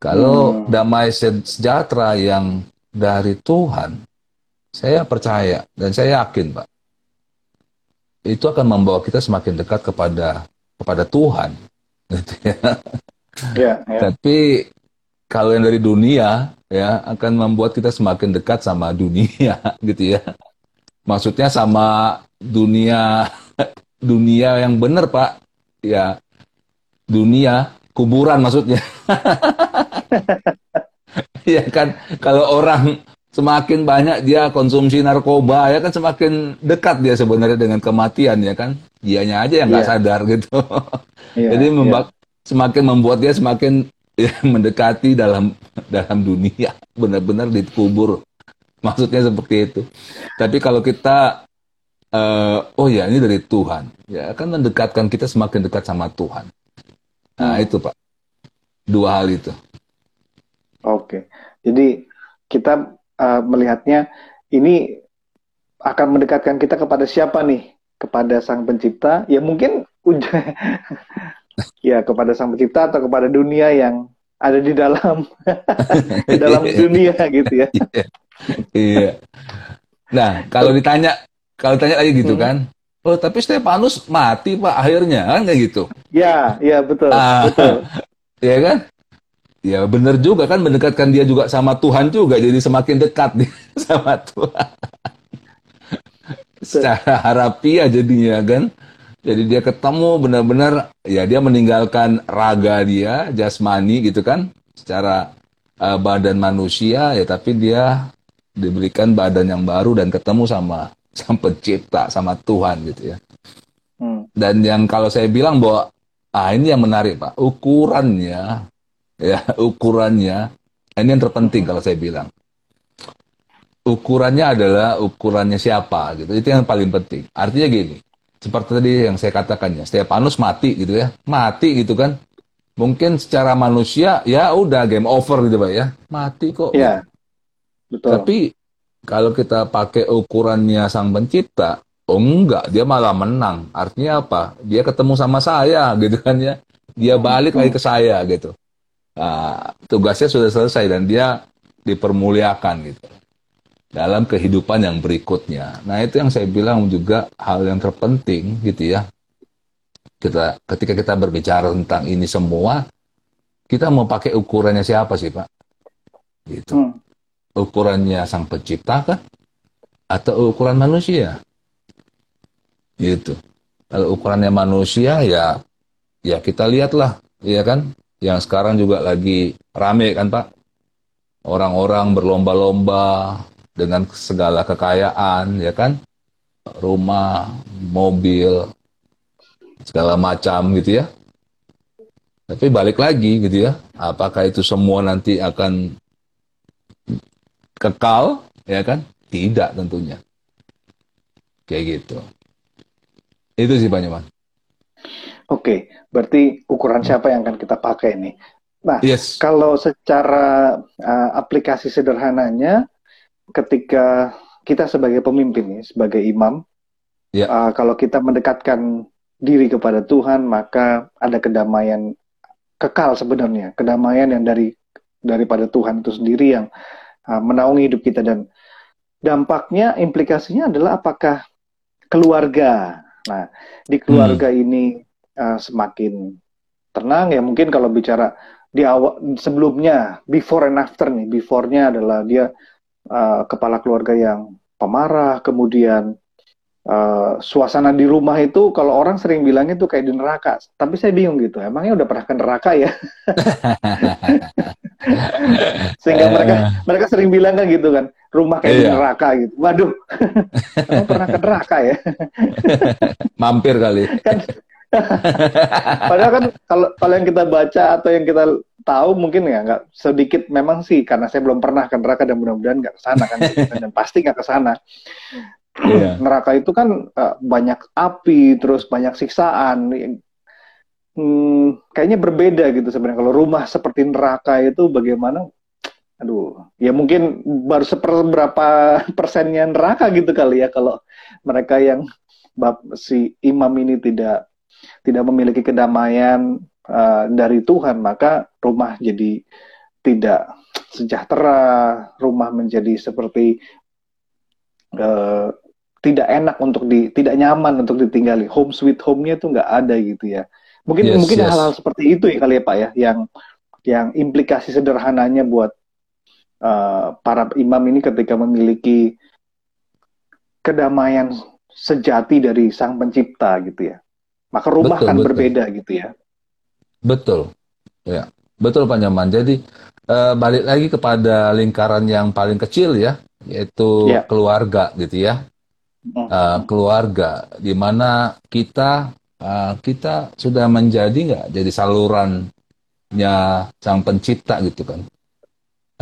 Kalau hmm. damai sejahtera yang dari Tuhan, saya percaya dan saya yakin, Pak, itu akan membawa kita semakin dekat kepada kepada Tuhan, gitu ya. Ya, ya. Tapi kalau yang dari dunia ya akan membuat kita semakin dekat sama dunia, gitu ya. Maksudnya sama dunia dunia yang benar, Pak. Ya, dunia kuburan maksudnya. ya kan kalau orang semakin banyak dia konsumsi narkoba ya kan semakin dekat dia sebenarnya dengan kematian ya kan dianya aja yang nggak yeah. sadar gitu yeah, jadi yeah. semakin membuat dia semakin ya, mendekati dalam dalam dunia benar-benar dikubur maksudnya seperti itu tapi kalau kita uh, oh ya ini dari Tuhan ya kan mendekatkan kita semakin dekat sama Tuhan Nah, hmm. itu Pak. Dua hal itu. Oke. Jadi kita uh, melihatnya ini akan mendekatkan kita kepada siapa nih? Kepada Sang Pencipta? Ya mungkin udah ya kepada Sang Pencipta atau kepada dunia yang ada di dalam di dalam dunia gitu ya. Iya. iya. Nah, kalau ditanya kalau ditanya lagi gitu hmm. kan, Oh, tapi Stefanus mati Pak akhirnya kan kayak gitu. Ya, ya betul, ah, betul. ya kan? Ya benar juga kan mendekatkan dia juga sama Tuhan juga jadi semakin dekat nih sama Tuhan. Secara harafiah jadinya kan. Jadi dia ketemu benar-benar ya dia meninggalkan raga dia, jasmani gitu kan, secara uh, badan manusia ya tapi dia diberikan badan yang baru dan ketemu sama sama pencipta, sama Tuhan gitu ya. Hmm. Dan yang kalau saya bilang bahwa ah ini yang menarik Pak, ukurannya ya ukurannya ini yang terpenting kalau saya bilang. Ukurannya adalah ukurannya siapa gitu. Itu yang paling penting. Artinya gini, seperti tadi yang saya katakan ya, Stefanus mati gitu ya. Mati gitu kan. Mungkin secara manusia ya udah game over gitu Pak ya. Mati kok. Iya. Betul. Tapi kalau kita pakai ukurannya sang pencipta, oh enggak, dia malah menang. Artinya apa? Dia ketemu sama saya, gitu kan ya. Dia balik lagi ke saya, gitu. Nah, tugasnya sudah selesai dan dia dipermuliakan, gitu. Dalam kehidupan yang berikutnya. Nah, itu yang saya bilang juga hal yang terpenting, gitu ya. Kita, ketika kita berbicara tentang ini semua, kita mau pakai ukurannya siapa sih, Pak? Gitu. Hmm ukurannya sang pencipta kah? Atau ukuran manusia? Gitu. Kalau ukurannya manusia ya ya kita lihatlah, ya kan? Yang sekarang juga lagi rame kan Pak? Orang-orang berlomba-lomba dengan segala kekayaan, ya kan? Rumah, mobil, segala macam gitu ya. Tapi balik lagi gitu ya, apakah itu semua nanti akan kekal, ya kan? Tidak tentunya. Kayak gitu. Itu sih Pak Nyoman. Oke, berarti ukuran siapa yang akan kita pakai nih? Nah, yes. kalau secara uh, aplikasi sederhananya, ketika kita sebagai pemimpin nih, sebagai imam, yeah. Ya. uh, kalau kita mendekatkan diri kepada Tuhan, maka ada kedamaian kekal sebenarnya, kedamaian yang dari daripada Tuhan itu sendiri yang uh, menaungi hidup kita dan dampaknya implikasinya adalah apakah keluarga nah di keluarga hmm. ini uh, semakin tenang ya mungkin kalau bicara di awal sebelumnya before and after nih beforenya adalah dia uh, kepala keluarga yang pemarah kemudian uh, suasana di rumah itu kalau orang sering bilangnya tuh kayak di neraka tapi saya bingung gitu emangnya udah pernah ke neraka ya Sehingga mereka eh. mereka sering bilang kan gitu kan, rumah kayak iya. di neraka gitu. Waduh, kamu pernah ke neraka ya? Mampir kali. Kan, padahal kan kalau kalau yang kita baca atau yang kita tahu mungkin ya nggak sedikit memang sih karena saya belum pernah ke neraka dan mudah-mudahan nggak ke sana kan dan pasti nggak ke sana. Yeah. Neraka itu kan uh, banyak api, terus banyak siksaan hmm, kayaknya berbeda gitu sebenarnya. Kalau rumah seperti neraka itu bagaimana? Aduh, ya mungkin baru seberapa persennya neraka gitu kali ya kalau mereka yang bab, si imam ini tidak tidak memiliki kedamaian uh, dari Tuhan, maka rumah jadi tidak sejahtera, rumah menjadi seperti uh, tidak enak untuk di, tidak nyaman untuk ditinggali. Home sweet home-nya tuh nggak ada gitu ya. Mungkin yes, mungkin hal-hal seperti itu ya kali ya Pak ya, yang yang implikasi sederhananya buat uh, para imam ini ketika memiliki kedamaian sejati dari Sang Pencipta gitu ya. Maka rumah betul, akan betul. berbeda gitu ya. Betul, ya, betul Pak Nyaman. Jadi uh, balik lagi kepada lingkaran yang paling kecil ya, yaitu ya. keluarga gitu ya. Uh, keluarga di mana kita uh, kita sudah menjadi nggak jadi salurannya sang pencipta gitu kan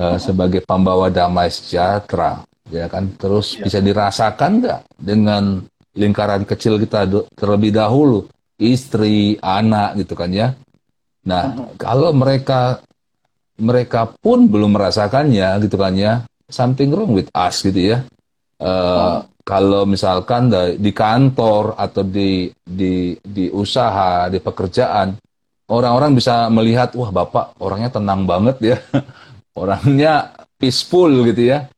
uh, sebagai pembawa damai sejahtera ya kan terus ya. bisa dirasakan nggak dengan lingkaran kecil kita terlebih dahulu istri anak gitu kan ya nah uh-huh. kalau mereka mereka pun belum merasakannya gitu kan ya something wrong with us gitu ya uh, uh-huh. kalau misalkan di kantor atau di di di usaha di pekerjaan orang-orang bisa melihat wah bapak orangnya tenang banget ya orangnya peaceful gitu ya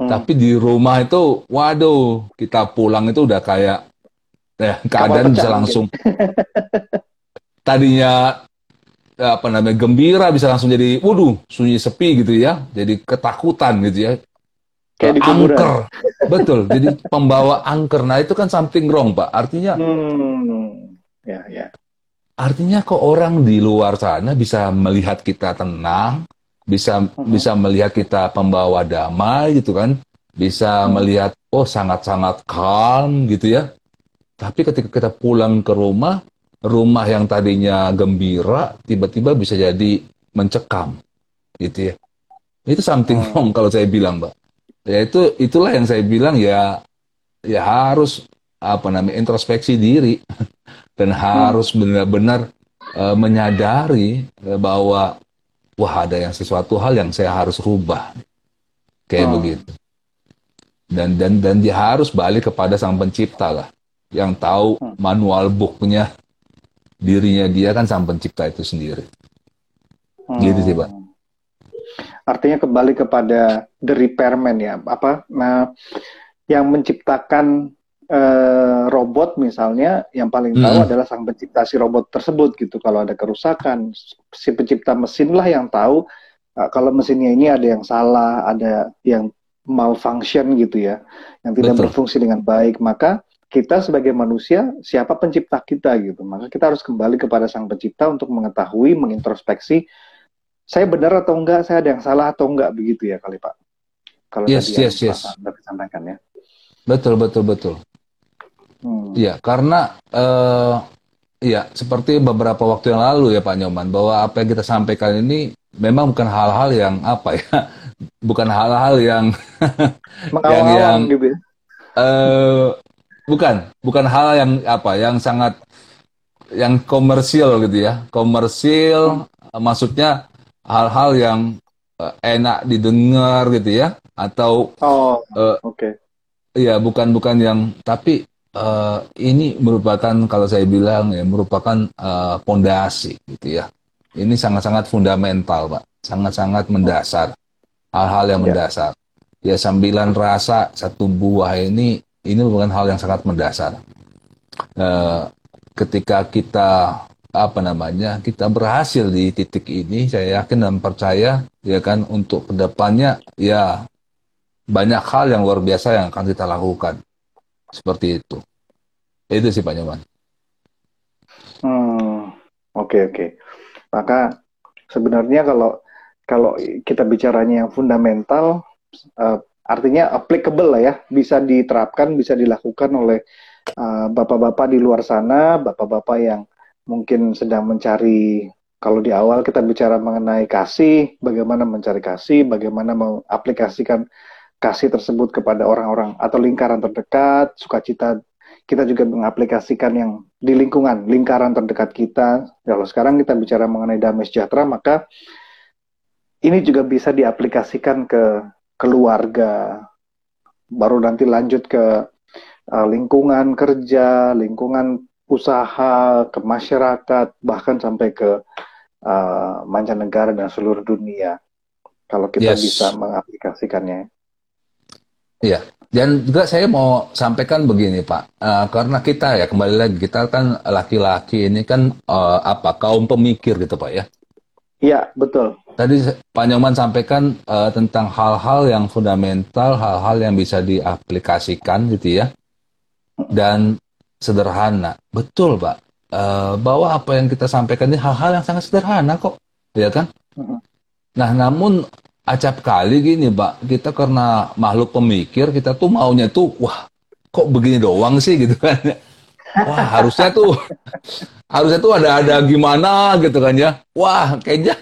Hmm. Tapi di rumah itu, waduh, kita pulang itu udah kayak ya, keadaan bisa langsung. tadinya apa namanya gembira bisa langsung jadi, waduh, sunyi sepi gitu ya, jadi ketakutan gitu ya. Kayak di angker, betul. Jadi pembawa angker. Nah itu kan something wrong, Pak. Artinya, hmm. ya, ya. Artinya kok orang di luar sana bisa melihat kita tenang, bisa uh-huh. bisa melihat kita pembawa damai gitu kan bisa uh-huh. melihat oh sangat-sangat calm gitu ya tapi ketika kita pulang ke rumah rumah yang tadinya gembira tiba-tiba bisa jadi mencekam gitu ya. Itu something uh-huh. wrong kalau saya bilang mbak. Ya itu itulah yang saya bilang ya ya harus apa namanya introspeksi diri dan harus benar-benar uh, menyadari uh, bahwa wah ada yang sesuatu hal yang saya harus rubah. Kayak oh. begitu. Dan dan dan dia harus balik kepada sang pencipta lah yang tahu hmm. manual booknya dirinya dia kan sang pencipta itu sendiri hmm. gitu sih pak artinya kembali kepada the repairman ya apa nah yang menciptakan uh, robot misalnya yang paling tahu hmm. adalah sang pencipta si robot tersebut gitu. Kalau ada kerusakan, si pencipta mesin lah yang tahu uh, kalau mesinnya ini ada yang salah, ada yang malfunction gitu ya, yang tidak Betul. berfungsi dengan baik, maka kita sebagai manusia siapa pencipta kita gitu. Maka kita harus kembali kepada sang pencipta untuk mengetahui, mengintrospeksi saya benar atau enggak, saya ada yang salah atau enggak begitu ya kali Pak. Kalau yes, tadi yes, yes. sampaikan ya. Betul, betul, betul. Hmm. Ya, karena uh, ya seperti beberapa waktu yang lalu ya Pak Nyoman bahwa apa yang kita sampaikan ini memang bukan hal-hal yang apa ya, bukan hal-hal yang yang yang gitu. uh, bukan bukan hal yang apa yang sangat yang komersil gitu ya komersil hmm. maksudnya hal-hal yang uh, enak didengar gitu ya atau oh uh, oke okay. Iya, bukan bukan yang tapi uh, ini merupakan kalau saya bilang ya merupakan pondasi uh, gitu ya. Ini sangat-sangat fundamental, Pak. Sangat-sangat mendasar. Hal-hal yang ya. mendasar. Ya sambilan rasa satu buah ini ini merupakan hal yang sangat mendasar. Uh, ketika kita apa namanya kita berhasil di titik ini saya yakin dan percaya ya kan untuk ke depannya ya banyak hal yang luar biasa yang akan kita lakukan seperti itu. Itu sih Pak Nyoman. Hmm, oke okay, oke. Okay. Maka sebenarnya kalau kalau kita bicaranya yang fundamental, uh, artinya applicable lah ya, bisa diterapkan, bisa dilakukan oleh eh, bapak-bapak di luar sana, bapak-bapak yang mungkin sedang mencari kalau di awal kita bicara mengenai kasih, bagaimana mencari kasih, bagaimana mengaplikasikan kasih tersebut kepada orang-orang atau lingkaran terdekat, sukacita kita juga mengaplikasikan yang di lingkungan, lingkaran terdekat kita. Kalau sekarang kita bicara mengenai damai sejahtera, maka ini juga bisa diaplikasikan ke keluarga, baru nanti lanjut ke uh, lingkungan kerja, lingkungan usaha, ke masyarakat, bahkan sampai ke uh, mancanegara dan seluruh dunia. Kalau kita Yes. bisa mengaplikasikannya. Iya. Dan juga saya mau sampaikan begini Pak, Eh, karena kita ya kembali lagi kita kan laki-laki ini kan eh, apa kaum pemikir gitu Pak ya. Iya, betul. Tadi Pak Nyoman sampaikan eh, tentang hal-hal yang fundamental, hal-hal yang bisa diaplikasikan gitu ya, dan sederhana. Betul Pak, Eh, bahwa apa yang kita sampaikan ini hal-hal yang sangat sederhana kok, ya kan? Nah, namun acap kali gini Pak, kita karena makhluk pemikir, kita tuh maunya tuh, wah kok begini doang sih gitu kan? Wah harusnya tuh, harusnya tuh ada ada gimana gitu kan ya? Wah kayaknya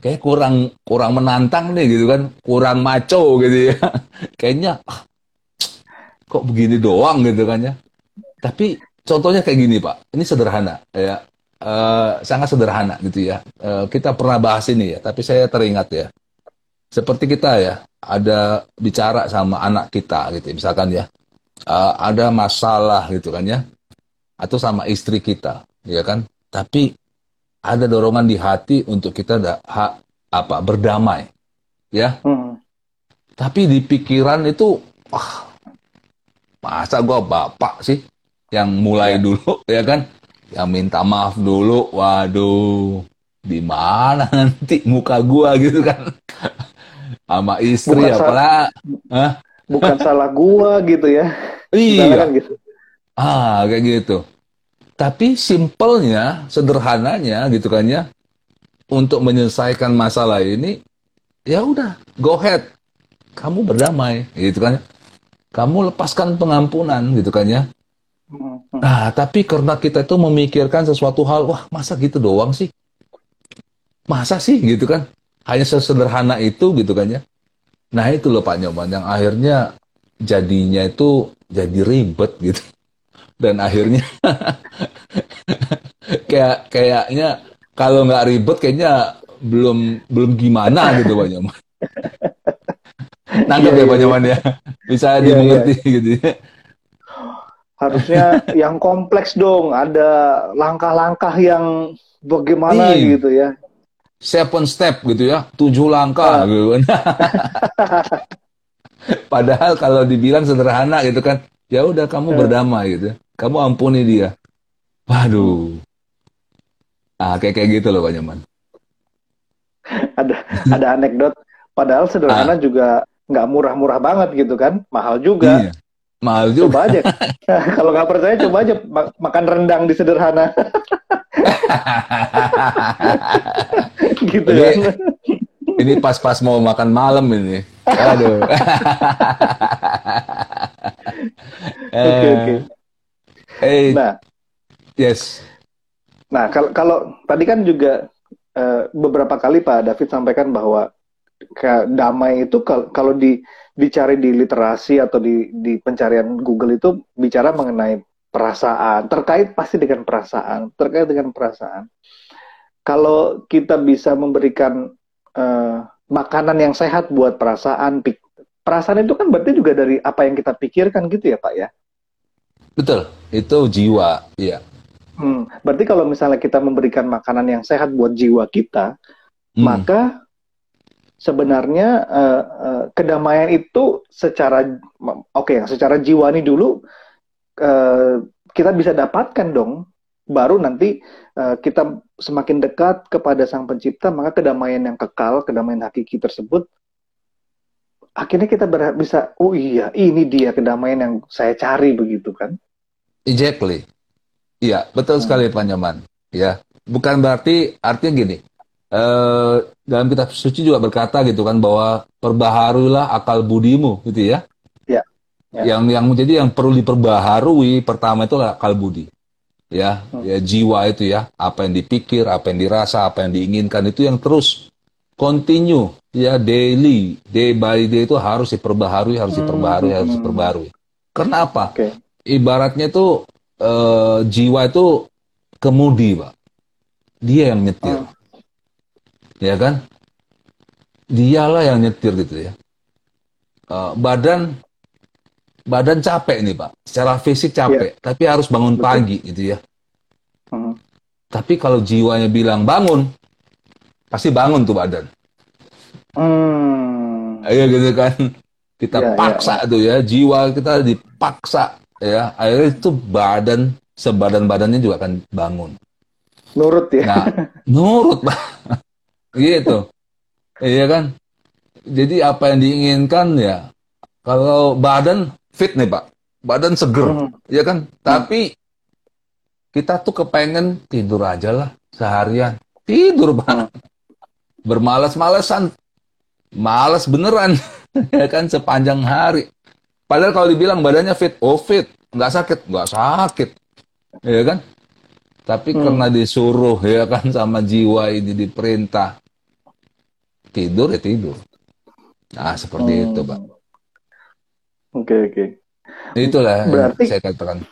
kayak kurang kurang menantang nih gitu kan, kurang maco gitu ya. Kayaknya ah, kok begini doang gitu kan ya? Tapi contohnya kayak gini Pak, ini sederhana ya, Eh, sangat sederhana gitu ya. Eh, kita pernah bahas ini ya, tapi saya teringat ya. Seperti kita ya, ada bicara sama anak kita gitu, misalkan ya, eh, ada masalah gitu kan ya, atau sama istri kita, ya kan? Tapi ada dorongan di hati untuk kita da- ha- apa berdamai, ya. Hmm. Tapi di pikiran itu, wah, masa gua bapak sih yang mulai dulu, ya kan? Yang minta maaf dulu, waduh, di mana nanti muka gua gitu kan? Sama istri Bukan apalah, Hah? Bukan salah gua gitu ya. Iya, kan gitu. ah kayak gitu. Tapi simpelnya, sederhananya gitu kan ya, untuk menyelesaikan masalah ini, ya udah, go ahead, kamu berdamai, gitu kan? ya. Kamu lepaskan pengampunan, gitu kan ya? Hmm, hmm. Nah, tapi karena kita itu memikirkan sesuatu hal, wah masa gitu doang sih? Masa sih gitu kan? Hanya sesederhana itu gitu kan ya? Nah itu loh Pak Nyoman, yang akhirnya jadinya itu jadi ribet gitu. Dan akhirnya kayak kayaknya kalau nggak ribet kayaknya belum belum gimana gitu Pak Nyoman. Nangkep Iya, ya Pak iya, Nyoman ya? Bisa Iya, dimengerti gitu ya. Harusnya yang kompleks dong, ada langkah-langkah yang bagaimana Iya. gitu ya. seven step gitu ya, tujuh langkah Ah. gitu kan. Padahal kalau dibilang sederhana gitu kan, ya udah kamu Eh. berdamai gitu, kamu ampuni dia. Waduh, ah kayak kayak gitu loh Pak Nyoman. Ada ada anekdot. Padahal sederhana juga nggak murah-murah banget gitu kan, mahal juga. Iya, mahal juga. Coba aja. Kalau nggak percaya coba aja ma- makan rendang di sederhana. gitu Ini- kan. Ini pas-pas mau makan malam ini. Aduh. Oke oke. Eh, Nah, yes. nah kalau kalau tadi kan juga eh, beberapa kali Pak David sampaikan bahwa ke damai itu kal- kalau di dicari di literasi atau di di pencarian Google itu bicara mengenai perasaan, terkait pasti dengan perasaan, terkait dengan perasaan. Kalau kita bisa memberikan eh, makanan yang sehat buat perasaan, perasaan itu kan berarti juga dari apa yang kita pikirkan gitu ya Pak ya. Betul, itu jiwa, iya. Hmm, berarti kalau misalnya kita memberikan makanan yang sehat buat jiwa kita, Hmm. maka sebenarnya eh, eh, kedamaian itu secara oke yang secara jiwani dulu eh, kita bisa dapatkan dong baru nanti eh, kita semakin dekat kepada sang pencipta maka kedamaian yang kekal kedamaian hakiki tersebut akhirnya kita bisa oh iya ini dia kedamaian yang saya cari begitu kan Exactly. Iya, betul Hmm. sekali Pak Nyoman. Ya, bukan berarti artinya gini. Eh, dalam kitab suci juga berkata gitu kan bahwa perbaharulah akal budimu gitu ya. Ya, ya. Yang yang jadi yang perlu diperbaharui pertama itu akal budi. Ya, Hmm. ya jiwa itu ya, apa yang dipikir, apa yang dirasa, apa yang diinginkan itu yang terus continue ya daily, day by day itu harus diperbaharui, harus Hmm, diperbaharui, harus hmm. diperbaharui. Karena apa? oke ibaratnya tuh eh, jiwa itu kemudi, Pak. Dia yang nyetir. Oh. Ya kan? Dialah yang nyetir gitu ya. Eh, badan badan capek nih, Pak. Secara fisik capek, tapi harus bangun Betul. pagi gitu ya. Tapi kalau jiwanya bilang bangun, pasti bangun tuh badan. Hmm. Iya gitu kan. Kita Ya, ya, paksa tuh ya, jiwa kita dipaksa ya. Akhirnya itu badan sebadan-badannya juga akan bangun. Nurut ya. Nah, nurut Pak. gitu. Iya kan? Jadi apa yang diinginkan ya kalau badan fit nih Pak. Badan seger, Hmm. ya kan? Tapi kita tuh kepengen tidur aja lah seharian. Tidur Pak. Bermalas-malesan. Malas beneran. ya kan sepanjang hari. Padahal kalau dibilang badannya fit, oh fit, nggak sakit, nggak sakit, ya kan? Tapi Hmm. karena disuruh ya kan sama jiwa ini diperintah tidur ya tidur. Nah seperti Hmm. itu, Pak. Oke, oke. Itulah yang Berarti- saya katakan.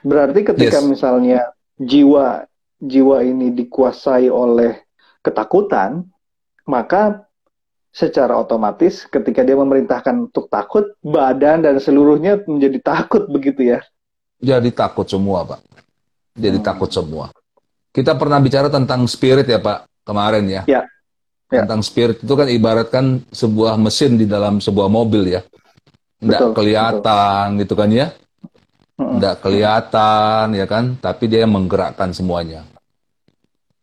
Berarti ketika Yes. misalnya jiwa jiwa ini dikuasai oleh ketakutan, maka secara otomatis ketika dia memerintahkan untuk takut, badan dan seluruhnya menjadi takut begitu ya. Jadi takut semua, Pak. Jadi Hmm. takut semua. Kita pernah bicara tentang spirit ya, Pak, kemarin ya. Ya. Ya. Tentang spirit itu kan ibaratkan sebuah mesin di dalam sebuah mobil ya. Nggak Betul, kelihatan gitu kan ya. Mm-mm. Nggak kelihatan ya kan, tapi dia yang menggerakkan semuanya.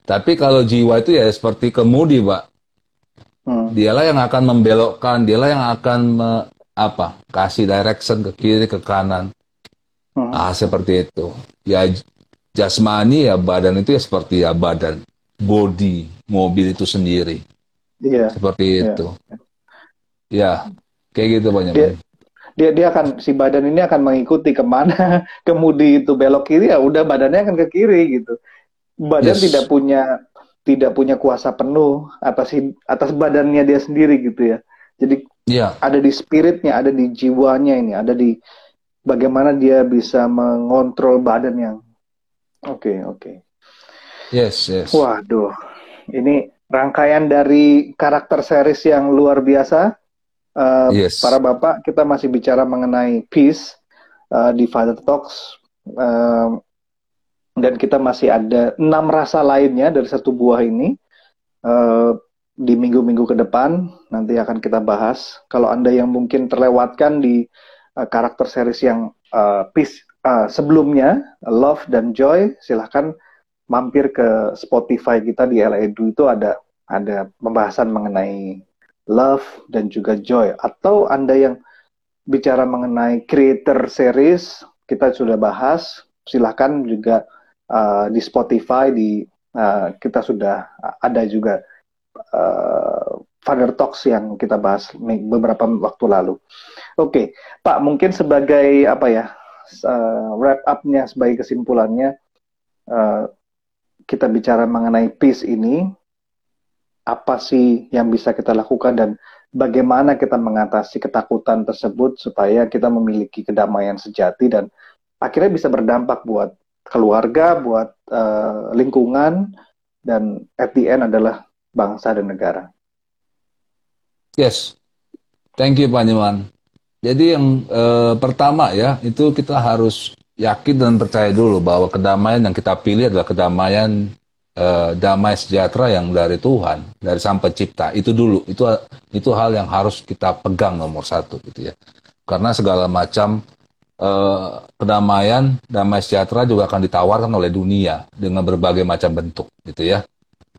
Tapi kalau jiwa itu ya seperti kemudi, Pak. Hmm. Dialah yang akan membelokkan, dialah yang akan me- apa? kasih direction ke kiri ke kanan. Hmm. Ah, seperti itu. Ya jasmani ya badan itu ya seperti ya badan, body, mobil itu sendiri. Iya. Seperti Iya. itu. Ya, kayak gitu banyak. Dia- Dia dia akan si badan ini akan mengikuti ke mana kemudi itu belok kiri ya udah badannya akan ke kiri gitu. Badan Yes. tidak punya tidak punya kuasa penuh atas atas badannya dia sendiri gitu ya. Jadi Ya, ada di spiritnya, ada di jiwanya ini, ada di bagaimana dia bisa mengontrol badan yang Oke, oke. yes, yes. Waduh. Ini rangkaian dari karakter series yang luar biasa. Eh, Yes. Para bapak, kita masih bicara mengenai peace eh, di Father Talks. Eh, dan kita masih ada enam rasa lainnya dari satu buah ini. Eh, di minggu-minggu ke depan nanti akan kita bahas. Kalau Anda yang mungkin terlewatkan di eh, karakter series yang eh, peace eh, sebelumnya, Love dan Joy, silahkan mampir ke Spotify kita di LA Edu itu ada ada pembahasan mengenai love dan juga joy atau Anda yang bicara mengenai creator series kita sudah bahas silahkan juga uh, di Spotify di uh, kita sudah ada juga uh, Father Talks yang kita bahas beberapa waktu lalu. Oke, Pak mungkin sebagai apa ya uh, wrap up-nya sebagai kesimpulannya uh, kita bicara mengenai peace ini apa sih yang bisa kita lakukan dan bagaimana kita mengatasi ketakutan tersebut supaya kita memiliki kedamaian sejati dan akhirnya bisa berdampak buat keluarga, buat uh, lingkungan dan at the end adalah bangsa dan negara. Yes. Thank you Pak Nyoman. Jadi yang eh, pertama ya, itu kita harus yakin dan percaya dulu bahwa kedamaian yang kita pilih adalah kedamaian eh, damai sejahtera yang dari Tuhan, dari Sang Pencipta. Itu dulu, itu itu hal yang harus kita pegang nomor satu gitu ya. Karena segala macam eh, kedamaian, damai sejahtera juga akan ditawarkan oleh dunia dengan berbagai macam bentuk gitu ya.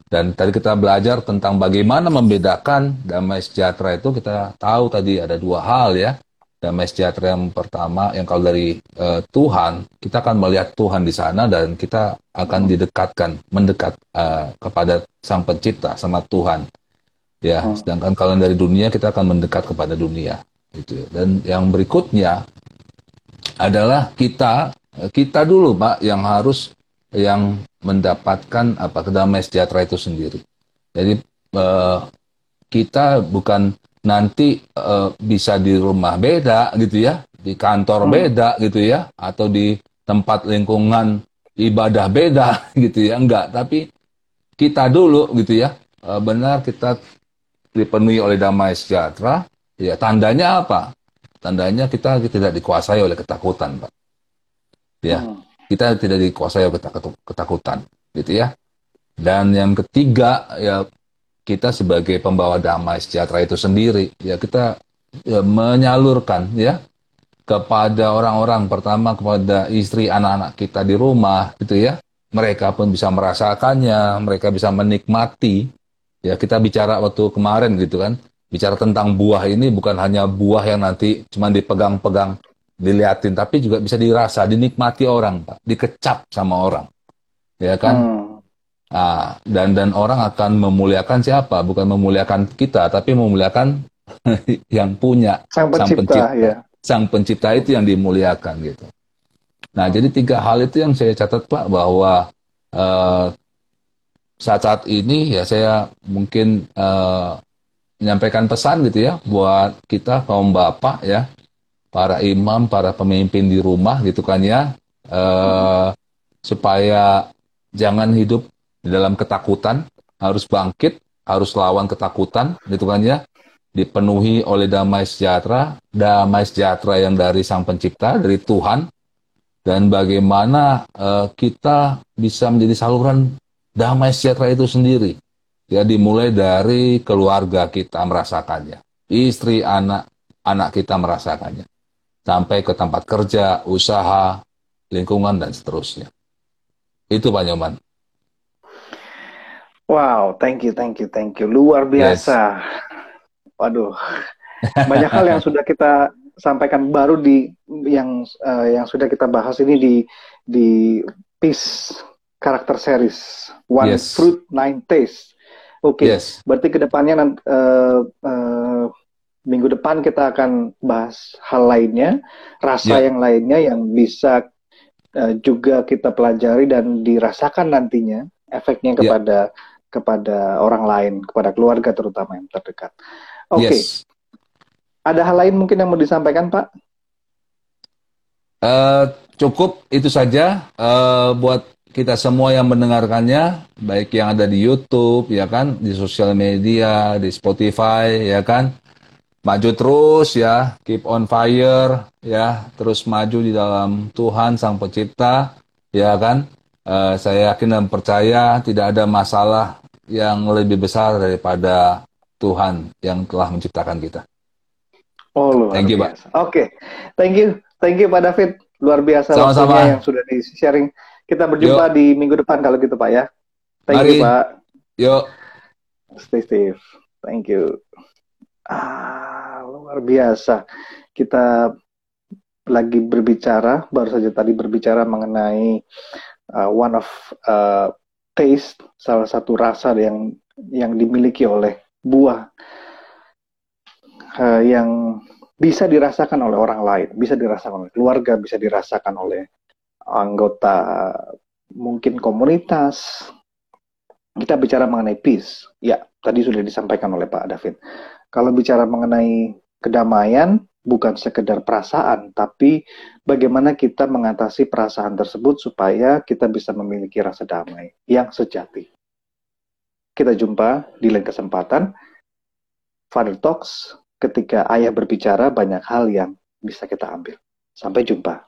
Dan tadi kita belajar tentang bagaimana membedakan damai sejahtera itu kita tahu tadi ada dua hal ya. Damai sejahtera yang pertama yang kalau dari uh, Tuhan, kita akan melihat Tuhan di sana dan kita akan didekatkan, mendekat uh, kepada Sang Pencipta sama Tuhan. Ya, sedangkan kalau dari dunia kita akan mendekat kepada dunia gitu. Dan yang berikutnya adalah kita kita dulu Pak yang harus yang mendapatkan apa kedamaian sejahtera itu sendiri. Jadi eh, kita bukan nanti eh, bisa di rumah beda gitu ya, di kantor Hmm. beda gitu ya, atau di tempat lingkungan ibadah beda gitu ya, enggak. Tapi kita dulu gitu ya, eh, benar kita dipenuhi oleh damai sejahtera. Ya tandanya apa? Tandanya kita tidak dikuasai oleh ketakutan, Pak. Ya Hmm. kita tidak dikuasai oleh ketak- ketakutan. gitu ya. Dan yang ketiga ya kita sebagai pembawa damai sejahtera itu sendiri ya kita ya, menyalurkan ya kepada orang-orang pertama kepada istri anak-anak kita di rumah gitu ya mereka pun bisa merasakannya mereka bisa menikmati ya kita bicara waktu kemarin gitu kan bicara tentang buah ini bukan hanya buah yang nanti cuma dipegang-pegang diliatin tapi juga bisa dirasa dinikmati orang pak. Dikecap sama orang. Ya kan? Hmm. nah, dan dan orang akan memuliakan siapa? Bukan memuliakan kita tapi memuliakan yang punya. Sang pencipta, sang pencipta ya. Sang pencipta itu yang dimuliakan gitu. Nah, jadi tiga hal itu yang saya catat Pak bahwa uh, saat-saat ini ya saya mungkin uh, menyampaikan pesan gitu ya buat kita kaum bapak ya, para imam, para pemimpin di rumah gitu kan ya, uh, supaya jangan hidup di dalam ketakutan, harus bangkit, harus lawan ketakutan gitu kan ya dipenuhi oleh damai sejahtera, damai sejahtera yang dari Sang Pencipta, dari Tuhan, dan bagaimana uh, kita bisa menjadi saluran damai sejahtera itu sendiri. Ya dimulai dari keluarga kita merasakannya, istri, anak, anak kita merasakannya, sampai ke tempat kerja, usaha, lingkungan dan seterusnya. Itu Pak Nyoman. Wow, thank you, thank you, thank you. Luar biasa. Yes waduh banyak hal yang sudah kita sampaikan baru di yang uh, yang sudah kita bahas ini di di piece karakter series One yes. Fruit Nine Taste. Oke, okay. yes. berarti ke depannya uh, uh, minggu depan kita akan bahas hal lainnya, rasa yeah. yang lainnya yang bisa uh, juga kita pelajari dan dirasakan nantinya efeknya ya. kepada yeah. kepada orang lain, kepada keluarga terutama yang terdekat. Oke. Okay. Yes. Ada hal lain mungkin yang mau disampaikan, Pak? Uh, cukup itu saja uh, buat kita semua yang mendengarkannya, baik yang ada di YouTube, ya kan, di sosial media, di Spotify, ya kan. Maju terus ya, keep on fire, ya, terus maju di dalam Tuhan Sang Pencipta, ya kan. Uh, saya yakin dan percaya tidak ada masalah yang lebih besar daripada Tuhan yang telah menciptakan kita. Oh, luar Thank you, biasa. Pak. Oke, okay. thank you, thank you Pak David. Luar biasa Sama-sama. yang sudah di sharing. Kita berjumpa Yo. di minggu depan kalau gitu Pak ya. Thank Mari. you Pak. Yuk. Stay safe. Thank you. Ah, luar biasa. Kita lagi berbicara, baru saja tadi berbicara mengenai uh, one of uh, taste, salah satu rasa yang yang dimiliki oleh buah uh, yang bisa dirasakan oleh orang lain, bisa dirasakan oleh keluarga, bisa dirasakan oleh anggota mungkin komunitas. Kita bicara mengenai peace, ya tadi sudah disampaikan oleh Pak David. Kalau bicara mengenai kedamaian, bukan sekedar perasaan, tapi bagaimana kita mengatasi perasaan tersebut supaya kita bisa memiliki rasa damai yang sejati. Kita jumpa di lain kesempatan. Father Talks, ketika ayah berbicara banyak hal yang bisa kita ambil. Sampai jumpa.